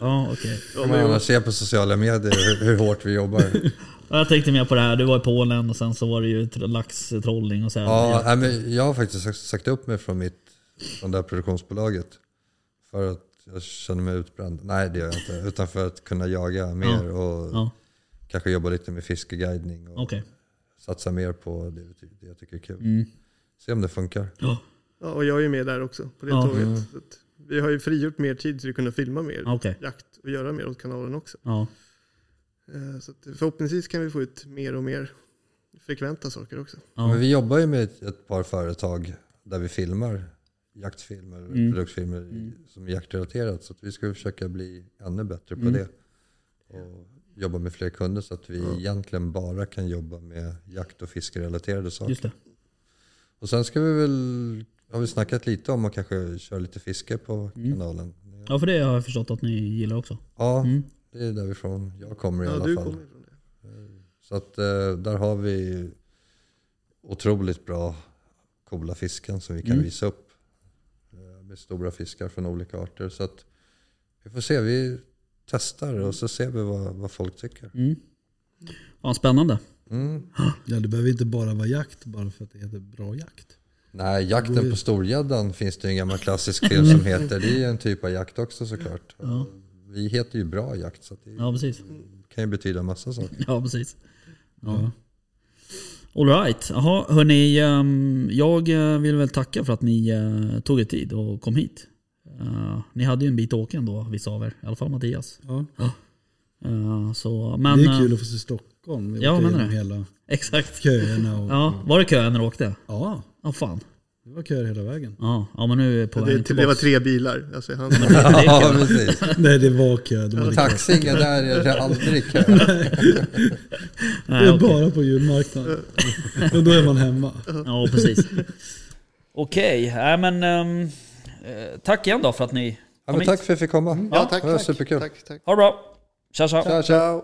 Ja, okej. Kan man annars se på sociala medier hur, hur hårt vi jobbar. [laughs] Ja, Jag tänkte mer på det här, du var i Polen och sen så var det ju tr- laxtrolling och så här. Ja, nej, men jag har faktiskt sagt- upp mig från, mitt, från det här produktionsbolaget. För att jag känner mig utbränd. Nej det gör jag inte. Utan för att kunna jaga mer och Ja, kanske jobba lite med fiskeguidning. Och okej. satsa mer på det, det jag tycker är kul. Mm. se om det funkar. Ja, Ja, och jag är ju med där också på det Ja. tåget. Mm. Så att vi har ju frigjort mer tid så vi kunde filma mer okej. jakt och göra mer åt kanalen också. Ja. Eh, Så att förhoppningsvis kan vi få ut mer och mer frekventa saker också. Men Ja. vi jobbar ju med ett, ett par företag där vi filmar jaktfilmer, Mm. produktfilmer Mm. som är jaktrelaterat. Så att vi ska försöka bli ännu bättre på Mm. det. Och jobba med fler kunder så att vi Ja. egentligen bara kan jobba med jakt och fiskerelaterade saker. Just det. Och sen ska vi väl, har vi snackat lite om att kanske köra lite fiske på Mm. kanalen. Ja, för det har jag förstått att ni gillar också. Ja, Mm. Det är därifrån jag kommer i Ja, alla du fall. kommer ifrån det. Så att eh, där har vi otroligt bra coola fisken som vi kan Mm. visa upp. Eh, Med stora fiskar från olika arter. Så att vi får se, vi testar och så ser vi vad, vad folk tycker. Mm. Ja, spännande. Mm. Ja, det behöver inte bara vara jakt bara för att det heter bra jakt. Nej, jakten på storgäddan finns det en gammal klassisk film som [laughs] heter. Det är en typ av jakt också såklart. Ja. Vi heter ju bra jakt så det Ja, precis. kan ju betyda massa saker. Ja, precis. Ja. All right. Jaha, hörni. ehm, Jag eh, vill väl tacka för att ni eh, tog er tid och kom hit. Eh, Ni hade ju en bit att åka ändå, vissa av er. I alla fall Mattias. Ja. Så, men, det är kul att få se Stockholm. Vi ja, menar det. hela Exakt. köerna. Och, Ja, var det kö när du åkte? ja, Ja, fan. Det var köer hela vägen. Ja, ja men nu är på Det, väg det, var tre bilar. Alltså, han, det, det är Ja, precis. Nej, det var kö. De hade kö. Taxingen där är det aldrig kö. Nej, [laughs] Det är bara på julmarknaden. och då är man hemma. Ja, precis. Okej, nej men... eh, tack igen då för att ni Ja, kom hit. tack för att jag fick komma. ja, tack, det var tack. superkul. tack, tack. Ha det bra. Tja. Tja, tja. Ciao.